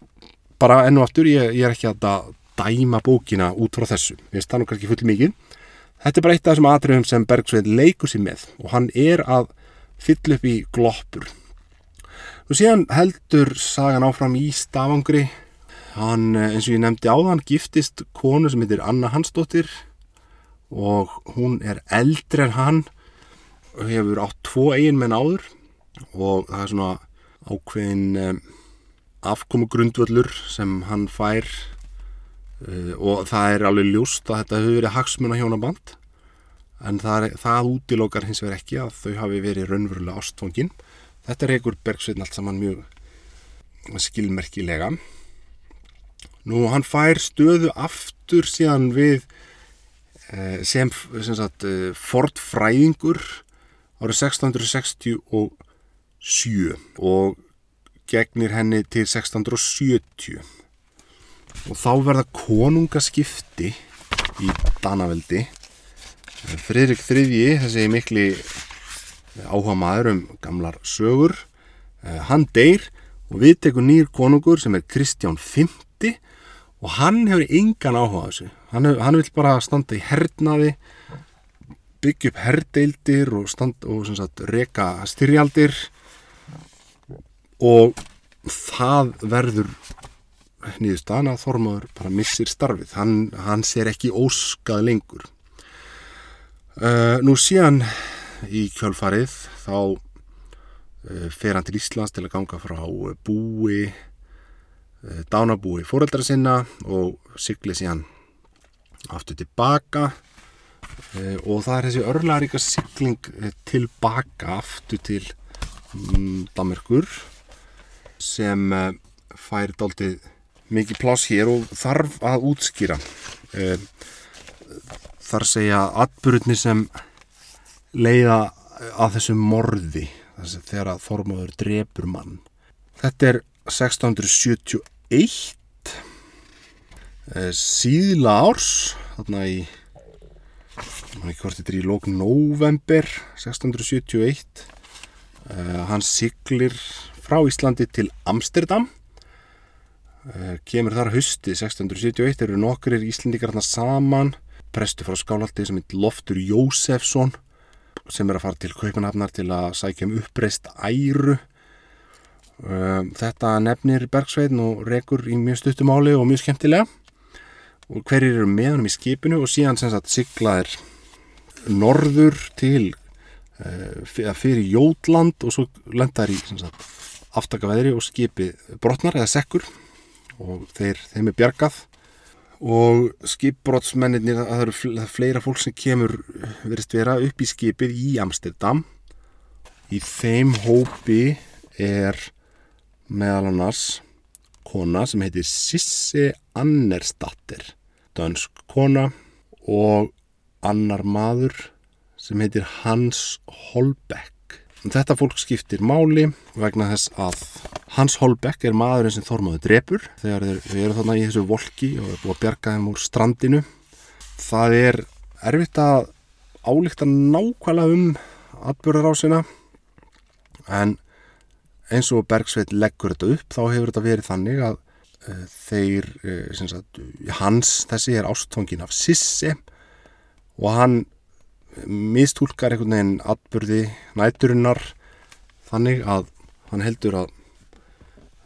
bara ennu aftur ég, ég er ekki að dæma bókina út frá þessu. Það nú kannski full mikið. Þetta er bara eitt af þessum atriðum sem Bergsvein leikur sér með og hann er að fylla upp í gloppur. Og síðan heldur sagan áfram í stafangri Hann, eh, eins og ég nefndi áðan, giftist konu sem heitir Anna Hansdóttir og hún er eldri en hann og hefur átt tvo eigin menn áður og það er svona ákveðin um, afkomu grundvöllur sem hann fær uh, og það er alveg ljúst að þetta hefur verið hagsmuna hjónaband en það, er, það útilókar hins vegar ekki að þau hafi verið raunverulega ástfóngin þetta einhver bergsveitn allt saman mjög skilmerkilega nú hann fær stöðu aftur síðan við eh, sem, sem sagt, eh, fortfræðingur árið 1667 og gegnir henni til 1670 og þá verða konungaskipti í Danaveldi. Friðrik III, þessi mikli áhuga maður um gamlar sögur hann deyr og við tekum nýr konungur sem er Kristján V og hann hefur engan áhuga á þessu. Hann, hef, hann vil bara standa í hernaði byggja upp herdeildir og, stand, og sagt, reka styrjaldir. Og það verður nýðust að Þormáður bara missir starfið. Hann, hann ser ekki óskað lengur. Uh, nú síðan í kjölfarið þá uh, fer hann til Íslands til að ganga frá búi uh, dánabúi fóreldra sinna og sigli síðan aftur tilbaka. Og það er þessi örlaríka sigling tilbaka aftur til um, Damerkur sem fær daldið mikið pláss hér og þarf að útskýra. Eh, þar segja atbyrjunni sem leiða að þessu morði þegar að Þormáður drefur mann. Þetta er 1671 eh, síðla árs þarna í hvort þetta er í lók november 1671 uh, hann siglir frá Íslandi til Amsterdam uh, kemur þar hausti 1671 eru nokkur íslendikar þarna saman prestu frá skálaldi sem heit Loftur Jósefsson sem er að fara til Kaupanhafnar til að sækja um uppreist æru þetta nefnir Bergsveitin og rekur í mjög stuttumáli og mjög skemmtilega. Og hverjir eru með honum í skipinu og síðan sem sagt siglaðir norður til uh, fyrir Jótland og svo lendar í aftakaveðri og skipi brotnar eða sekkur og þeir, þeim er bjargað. Og skipbrotsmennir það eru fleira fólk sem kemur verist vera upp í skipið í Amsterdam. Í þeim hópi er meðal annars kona sem heitir Sisse Annerstatter dönsk kona og annar maður sem heitir Hans Holbeck. Þetta fólk skiptir máli vegna þess að Hans Holbeck er maðurinn sem Þormáður drefur þegar þeir eru þarna í þessu volki og er búið að bjarga þeim úr strandinu. Það er erfitt að álíkta nákvæmlega um atbyrðarásina en eins og Bergsveit leggur þetta upp þá hefur þetta verið þannig að uh, þeir, uh, sagt, hans þessi er ástfangin af Sissi og hann mistúlkar einhvern veginn atbyrði næturinnar þannig að hann heldur að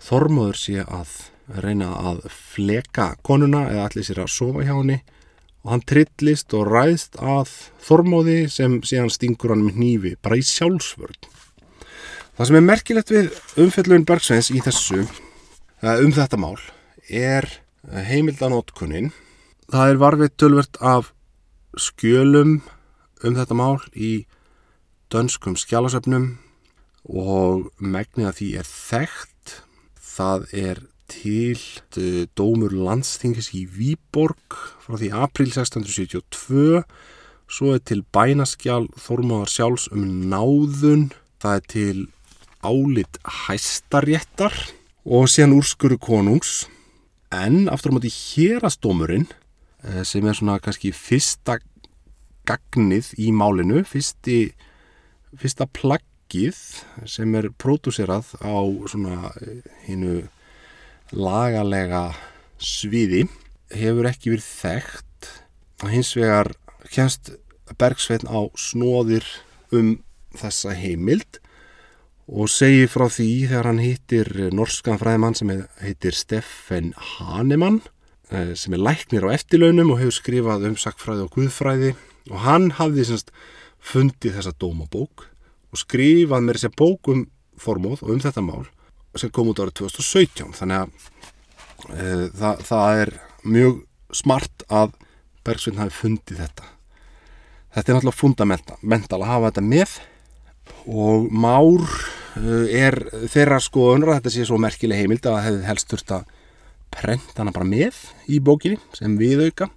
Þormóður sé að reyna að fleka konuna eða allir sér að sofa hjá henni og hann trillist og ræðst að Þormóði sem síðan stingur hann með nýfi bara í sjálfsvörn. Það sem er merkilegt við umfellun Bergsveins í þessu um þetta mál er heimildanótkunnin. Það er varfið tölvert af skjölum um þetta mál í dönskum skjálasöfnum og megnið að því er þekkt. Það er til dómur landstingis í Výborg frá því april 1672 svo er til bænaskjál Þormáðar sjálfs um náðun. Það er til álit hæstaréttar og síðan úrskuru konungs. En aftur á móti hérastómurinn Eh, sem er svona kannski fyrsta gagnið í málinu, fyrsti, fyrsta plaggið sem er pródúserað á svona hinnu eh, lagalega sviði hefur ekki verið þekkt. Og hins vegar kjænst Bergsveitn á snóðir um þessa heimild og segir frá því þegar hann hittir norskan fræðimann sem heitir Steffen Hanemann Eh, sem er læknir á eftirlaunum og hefur skrifað um sakfræði og guðfræði. Og hann hafði semst fundið þessa dómabók og skrifað með þessi bók um formóð og um þetta mál sem kom út árið 2017 þannig að e, það, það er mjög smart að Bergsveinn hafi fundið þetta. Þetta er náttúrulega fundamental að hafa þetta með og Már e, er þeirra skoðunur að þetta sé svo merkileg heimild að hefði helst þurft að prenta hana bara með í bókinni sem viðauka.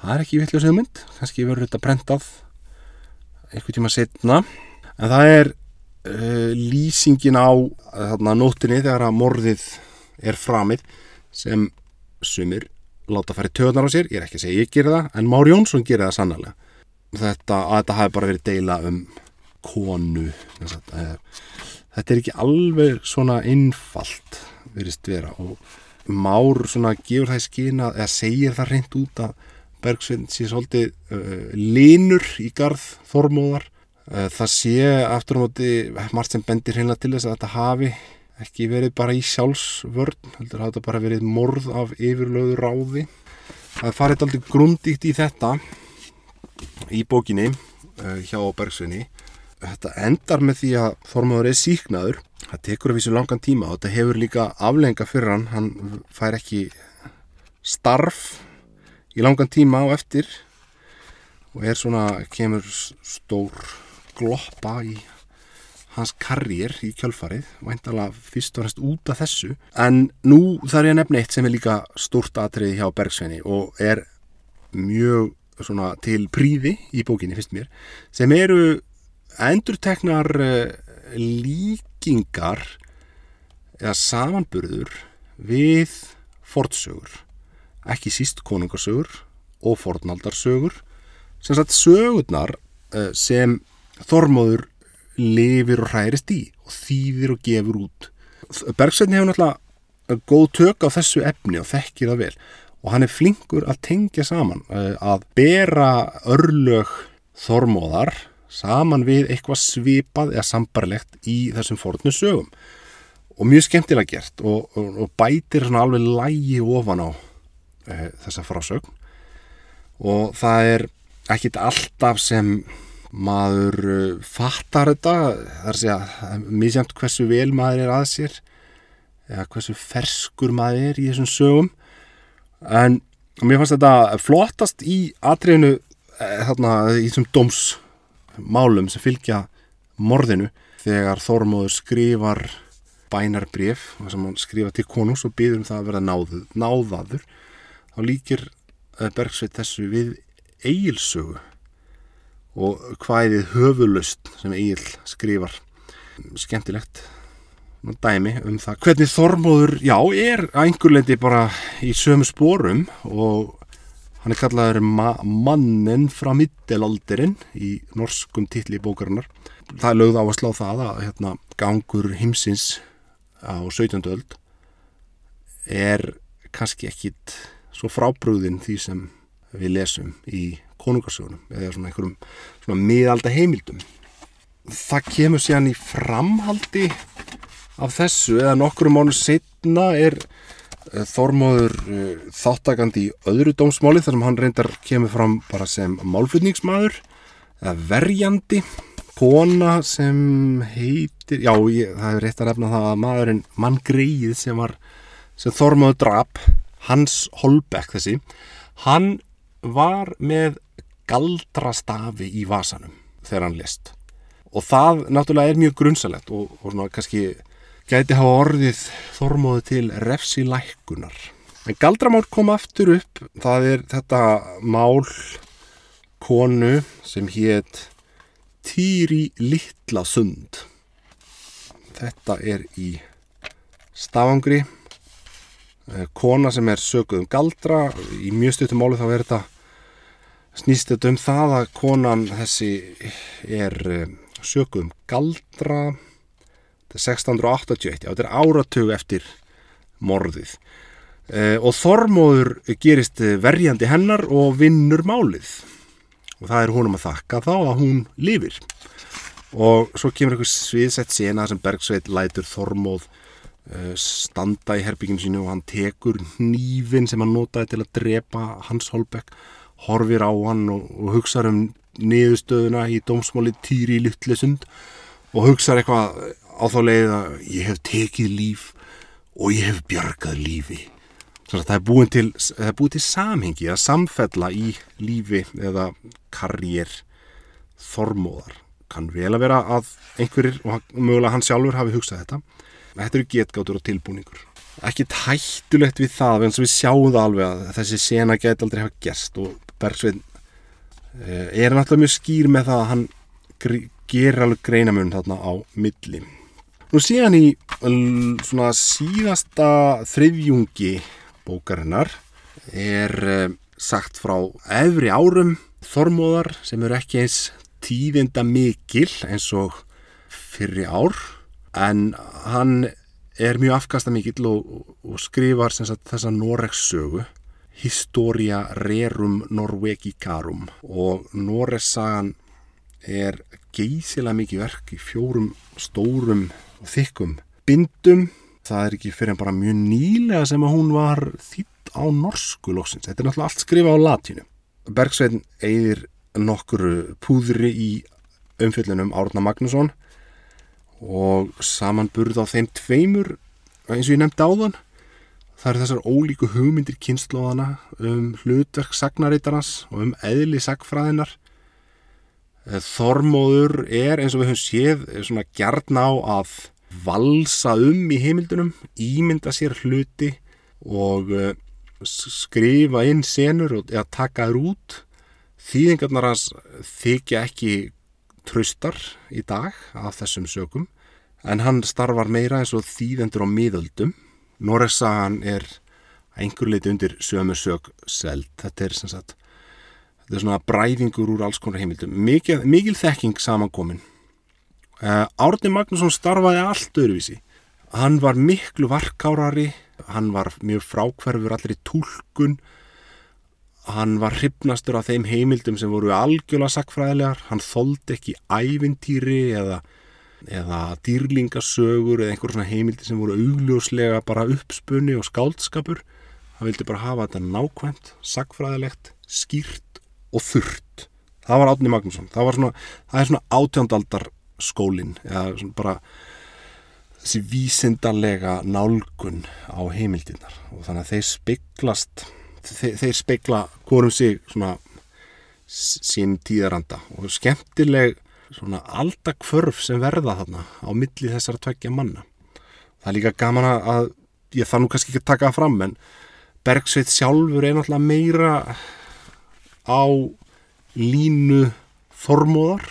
Það er ekki vittlega segmynd kannski verður þetta prentað einhvern tíma setna en það er uh, lýsingin á þarna nóttinni þegar að morðið er framið sem sumir láta færi töðnar á sér, ég er ekki að segja ég gerir það en Már Jónsson gerir það sannlega þetta, að þetta hafi bara verið deila um konu þetta er ekki alveg svona einfalt verist vera og Már svona gefur það í skina eða segir það reynd út að Bergsvinn sé svolítið uh, linur í garð þormóðar. Uh, það sé aftur á móti margt sem bendir hérna til þess að þetta hafi ekki verið bara í sjálfsvörn heldur að þetta bara verið morð af yfirlöðu ráði. Það farið aldrei grundíkt í þetta í bókinni uh, hjá Bergsvinni þetta endar með því að þormóður er síknaður það tekur að vísu langan tíma og þetta hefur líka aflenga fyrir hann. Hann fær ekki starf í langan tíma á eftir og er svona kemur stór gloppa í hans karriér í kjölfarið væntalega fyrst og næst út af þessu. En nú þarf ég að nefna eitt sem er líka stórt atriði hjá Bergsveini og er mjög til príði í bókinni fyrst mér sem eru endurteknar eh, líkingar eða samanburður við fortsögur ekki síst konungarsögur og fornaldarsögur. Sem sagt sögurnar eh, sem Þormóður lifir og hærist í og þýðir og gefur út. Bergsveitni hefur náttúrulega góð tök á þessu efni og þekkir það vel. Og hann er flinkur að tengja saman eh, að bera örlög Þormóðar saman við eitthvað svipað eða sambarlegt í þessum fornu sögum. Og mjög skemmtilega gert og, og, og bætir svona alveg lægi ofan á e, þessa frásögn. Og það er ekkit alltaf sem maður uh, fattar þetta það er að mísjönd hversu vel maður er að sér eða hversu ferskur maður er í þessum sögum. En mér fannst þetta flottast í atriðinu e, þarna í þessum dóms málum sem fylgja morðinu. Þegar Þormóður skrifar bænarbref sem hann skrifa til konus og byður um það að vera náðu, náðaður þá líkir eh, Bergsveit þessu við eigilsögu og hvaðið höfulust sem eigil skrifar. Skemmtilegt dæmi um það. Hvernig Þormóður, já, er einhver leiti bara í sömu spórum og Hann er kallaður ma mannin frá middelaldurinn í norskum titli bókarinnar. Það er lögð á að slá það að hérna, gangur himsins á 17. öld er kannski ekkit svo frábrúðin því sem við lesum í konungarsögunum eða svona einhverjum svona miðalda heimildum. Það kemur síðan í framhaldi af þessu eða nokkru mánu setna er Þormóður eh, þáttakandi í öðru dómsmáli þar sem hann reyndar kemur fram bara sem málflutningsmaður verjandi kona sem heitir já, ég, það er rétt að nefna það að maðurinn mann greið sem var sem Þormóður drap Hans Holbeck þessi hann var með galdrastafi í vasanum þegar hann list og það náttúrulega er mjög grunnsalett og, og svona kannski gæti hafa orðið þormóðu til refsi lækunar. En galdramál kom aftur upp, það er þetta mál konu sem hétt Týri Littlasund. Þetta er í stafangri, eh, kona sem er sökuð um galdra, í mjög stuttum málu þá er þetta snýst þetta um það að konan þessi er eh, sökuð um galdra, 1681, já þetta er áratug eftir morðið. E, og Þormóður gerist verjandi hennar og vinnur málið. Og það er húnum að þakka þá að hún lifir. Og svo kemur einhver sviðsett sena sem Bergsveit lætur Þormóð e, standa í herbygginu sínu og hann tekur nýfin sem hann notaði til að drepa Hans Holbeck horfir á hann og, og hugsaður um niðurstöðuna í dómsmáli Týri Luttlesund og hugsaður eitthvað á þá leið að ég hef tekið líf og ég hef bjargað lífi. Það er búin til, er búin til samhengi að samfella í lífi eða karriér þormóðar. Kann vel að vera að einhverjir og mögulega hann sjálfur hafi hugsað þetta. Þetta eru getgátur og tilbúningur. Ekki tættulegt við það, en við sjáum það alveg að þessi sena get aldrei hafa gerst og Bergsvein eh, er náttúrulega mjög skýr með það að hann gerir alveg greinamun þarna á milli. Nú síðan í svona síðasta þriðjungi bókarinnar er eh, sagt frá efri árum þormóðar sem eru ekki eins tíðinda mikil eins og fyrri ár en hann er mjög afkasta mikill og, og skrifar sagt, þessa Noregs-sögu Historia Rerum Norvegicarum. Og Noregs-sagan er geysilega mikið verk í fjórum stórum þykkum bindum. Það er ekki fyrir en bara mjög nýlega sem að hún var þýtt á norsku loksins, þetta er náttúrulega allt skrifa á latínu. Bergsveitn eigðir nokkuru púðri í umfjöldunum Árna Magnusson og samanburð á þeim tveimur eins og ég nefndi áðan það eru þessar ólíku hugmyndir kynnslóðana um hlutverk sagnarítarnas og um eðli sagfræðinar eh, Þormóður er eins og við höfum séð svona gert ná að valsa um í heimildunum ímynda sér hluti og eh, skrifa inn senur og eða taka þér út. Þýðingarnar hans þykja ekki tröstar í dag af þessum sökum en hann starfar meira eins og þýðendur á miðöldum. Norresagan er einhver leiti undir sömu sög seld. Þetta er sem sagt þetta er svona bræðingur úr alls konar heimildum. Mikil, mikil þekking samankomin Árni Magnússon starfaði allt öðruvísi. Hann var miklu varkárari hann var mjög frákverfur allir í tólkun hann var hrypnastur af þeim heimildum sem voru algjörlega sakfræðilegar hann þóldi ekki ævintýri eða, eða dýrlingasögur eða einhver svona heimildi sem voru augljóslega bara uppspunni og skáldskapur. Hann vildi bara hafa þetta nákvæmt sakfræðilegt, skýrt og þurrt. Það var Átni Magnússon. Það, svona, það er svona átjándaldar skólin eða bara þessi vísindarlega nálgun á heimildinnar og þannig að þeir speiklast þeir, þeir speikla hvorum sig svona sín tíðaranda. Og skemmtileg svona aldakvörf sem verða þarna á milli þessar tveggja manna. Það er líka gaman að ég þarf nú kannski ekki að taka það fram en Bergsveit sjálfur er náttúrulega meira á línu Þormóðar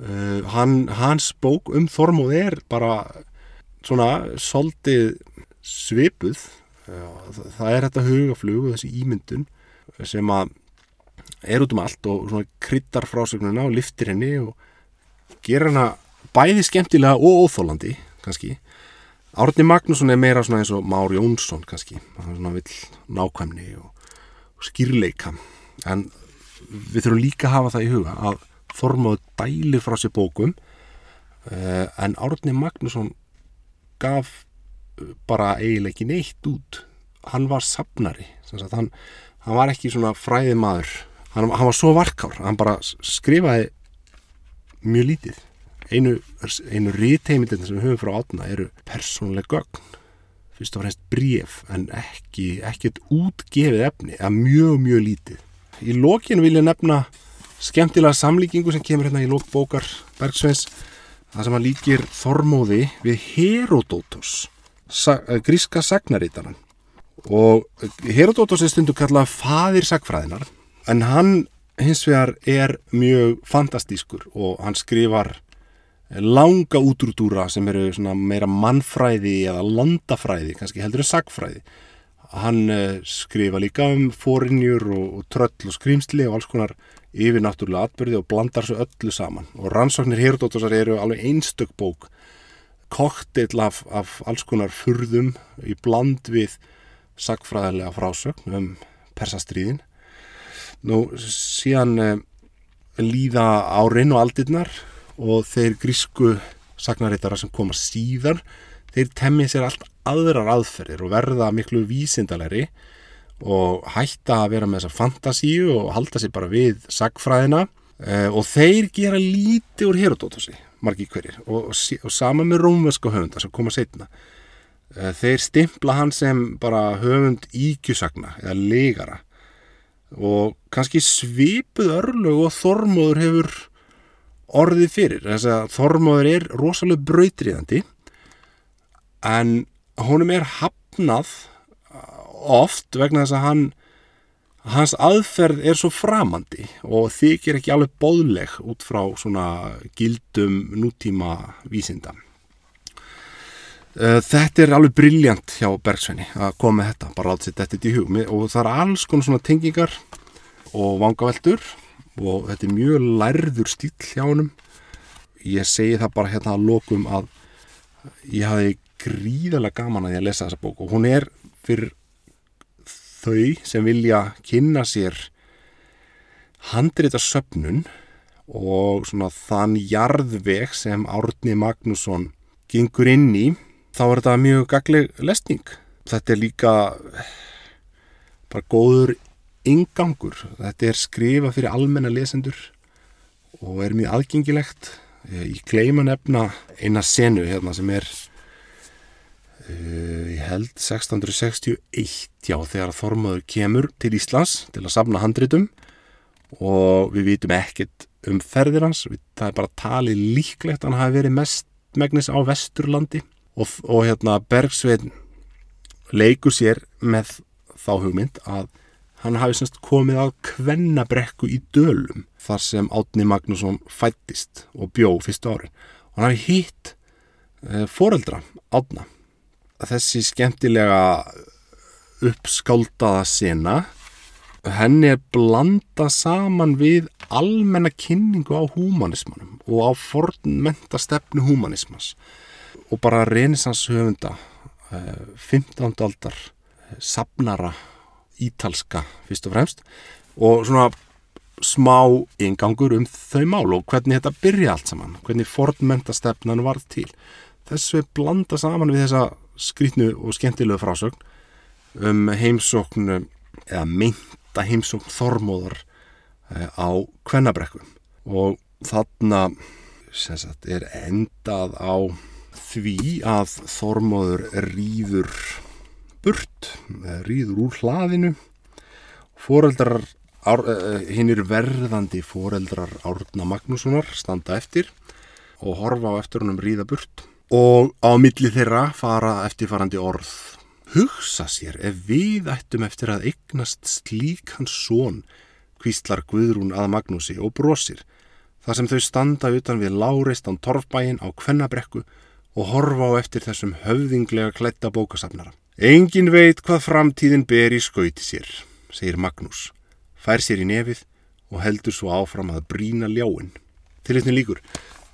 uh, hann, hans bók um Þormóð er bara svona soldið svipuð. Það er þetta hugaflug og þessi ímyndun sem að er út um allt og kryttar frásögnuna og liftir henni og gera hana bæði skemmtilega og óþólandi kannski. Árni Magnússon er meira svona eins og Már Jónsson kannski. Hann svona vill nákvæmni og skýrleika. En við þurfum líka að hafa það í huga að Þormáð dælir frá sér bókum uh, en Árni Magnússon gaf bara eiginlega ekki neitt út. Hann var sapnari hann, hann var ekki svona fræði maður. Hann, hann var svo varkár hann bara skrifaði mjög lítið. Einu, einu ríteimindin sem við höfum frá átna eru persónlega gögn. Fyrst og fremst bref en ekki ekkert útgefið efni eða mjög mjög lítið. Í lókinu vil ég nefna skemmtilega samlíkingu sem kemur hérna í lókbókar Bergsveins það sem hann líkir Þormóði við Herodótos Eh, gríska sagnarítanan og Herodótos er stundu kallað fadir sagfræðinar en hann hins vegar er mjög fantastískur og hann skrifar langa útrúdúra sem eru meira mannfræði eða landafræði, kannski heldur en sagfræði hann uh, skrifa líka um fórinjur og, og tröll og skrýmsli og alls konar yfir náttúrulega atbyrði og blandar svo öllu saman og rannsóknir Herodótosar eru alveg einstök bók koktill af, af alls konar furðum í bland við sagfræðilega frásögn um persastriðin. Nú síðan eh, líða árin og aldirnar og þeir grísku sagnarittara sem koma síðan, þeir temmið sér allt aðrar aðferðir og verða miklu vísindalegri og hætta að vera með þessa fantasíu og halda sér bara við sagfræðina uh, og þeir gera lítið úr Herodótosi, margi hverjir og, og, og sama með rómveska höfunda sem koma setna uh, þeir stimpla hann sem bara höfund íkjusagna eða legara og kannski svipuð örlög og Þormóður hefur orðið fyrir. Þess að Þormóður er rosalega brautriðandi en honum er hafnað oft vegna þess að hann hans aðferð er svo framandi og þykir ekki alveg bóðleg út frá svona gildum nútíma vísinda. Eh, Þetta er alveg briljant hjá Bergsveini að koma með þetta, bara láta sér þetta í hug. Og það er alls konar svona tengingar og vangaveltur og þetta er mjög lærður stíl hjá honum. Ég segi það bara hérna að lokum að ég hafi gríðarlega gaman að ég að lesa þessa bók. Og hún er fyrir þau sem vilja kynna sér handrita söfnun og svona þann jarðveg sem Árni Magnússon gengur inn í þá er þetta mjög gagleg lesning. Þetta er líka bara góður ingangur þetta er skrifa fyrir almenna lesendur og er mjög aðgengilegt. Ég gleyma nefna eina senu hérna sem er uh, ég held 1661 já þegar Þormaður kemur til Íslands til að safna handritum og við vitum ekkert um ferðir hans, það er bara talið líklegt hann hafi verið mest megnis á Vesturlandi og, og hérna Bergsveinn leikur sér með þá hugmynd að hann hafi semst komið að kvennabrekku í dölum þar sem Átni Magnússon fættist og bjó fyrstu árin. Og hann hafi hitt e, foreldra Átna þessi skemmtilega uppskáldaða sena henni er blanda saman við almenna kynningu á húmanismanum og á fornmenta stefnu húmanismans og bara renisans höfunda eh, 15. aldar eh, safnara ítalska fyrst og fremst og svona smá ingangur um þau mál og hvernig þetta byrja allt saman hvernig fornmenta stefnan varð til þessu er blanda saman við þessa skrýtnu og skemmtilegu frásögn um heimsókn eða meinta heimsókn þormóðar eh, á kvennabrekku. Og þarna sagt, er endað á því að þormóður rýður burt, eh, rýður úr hlaðinu. Foreldrar hinnir verðandi foreldrar Árna Magnússonar standa eftir og horfa á eftir honum ríða burt og á milli þeirra fara eftirfarandi orð hugsa sér ef við ættum eftir að eignast slík hans son kvíslar Guðrún að Magnúsi og brosir þar sem þau standa utan við láreistan torfbæin á kvennabrekku og horfa á eftir þessum höfðinglega klætta bókasafnara. Engin veit hvað framtíðin ber í skauti sér, segir Magnús, fær sér í nefið og heldur svo áfram að brína ljáin. Til eitthvað líkur.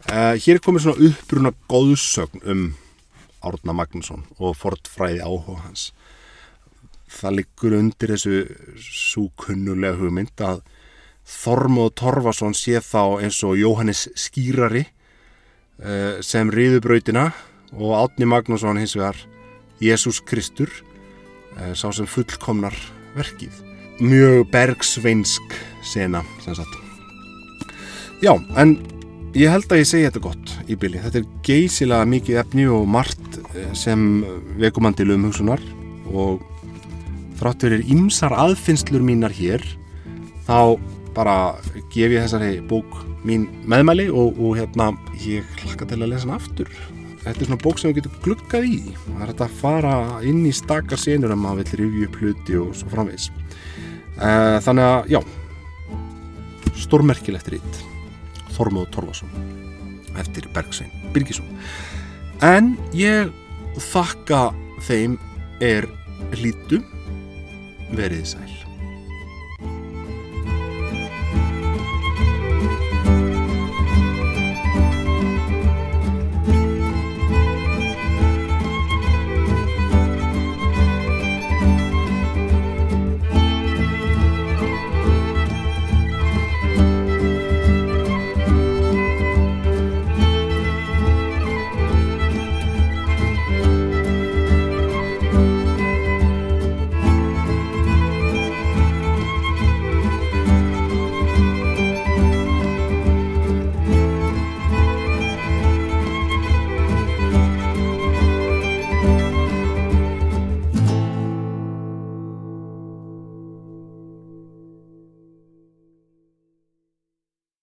Uh, hér er komið svona uppbruna góðsögn um Árna Magnússon og fortfræði áhuga hans. Það liggur undir þessu svo kunnulega hugmynd að Þormóð Torfason sé þá eins og Jóhannes Skýrari uh, sem riðubrautina og Átni Magnússon hins vegar Jésús Kristur uh, sá sem fullkomnar verkið. Mjög bergsveinsk sena sem sagt. Já, en ég held að ég segi þetta gott í bylli. Þetta er geysilega mikið efni og margt eh, sem vekumandi lumhugsunar og þrátt verir ymsar aðfinnslur mínar hér þá bara gef ég þessari bók mín meðmæli og, og hérna ég hlakka til að lesa hana aftur. Þetta er svona bók sem við getum glukkað í. Það er þetta að fara inn í stakar senur að maður vill rifja upp hluti og svo framvegis. Uh, þannig að, já, stórmerkilegt rít. Þormóð Torfason eftir Bergsvein Birgisson. En ég þakka þeim er hlýtu verið sæl.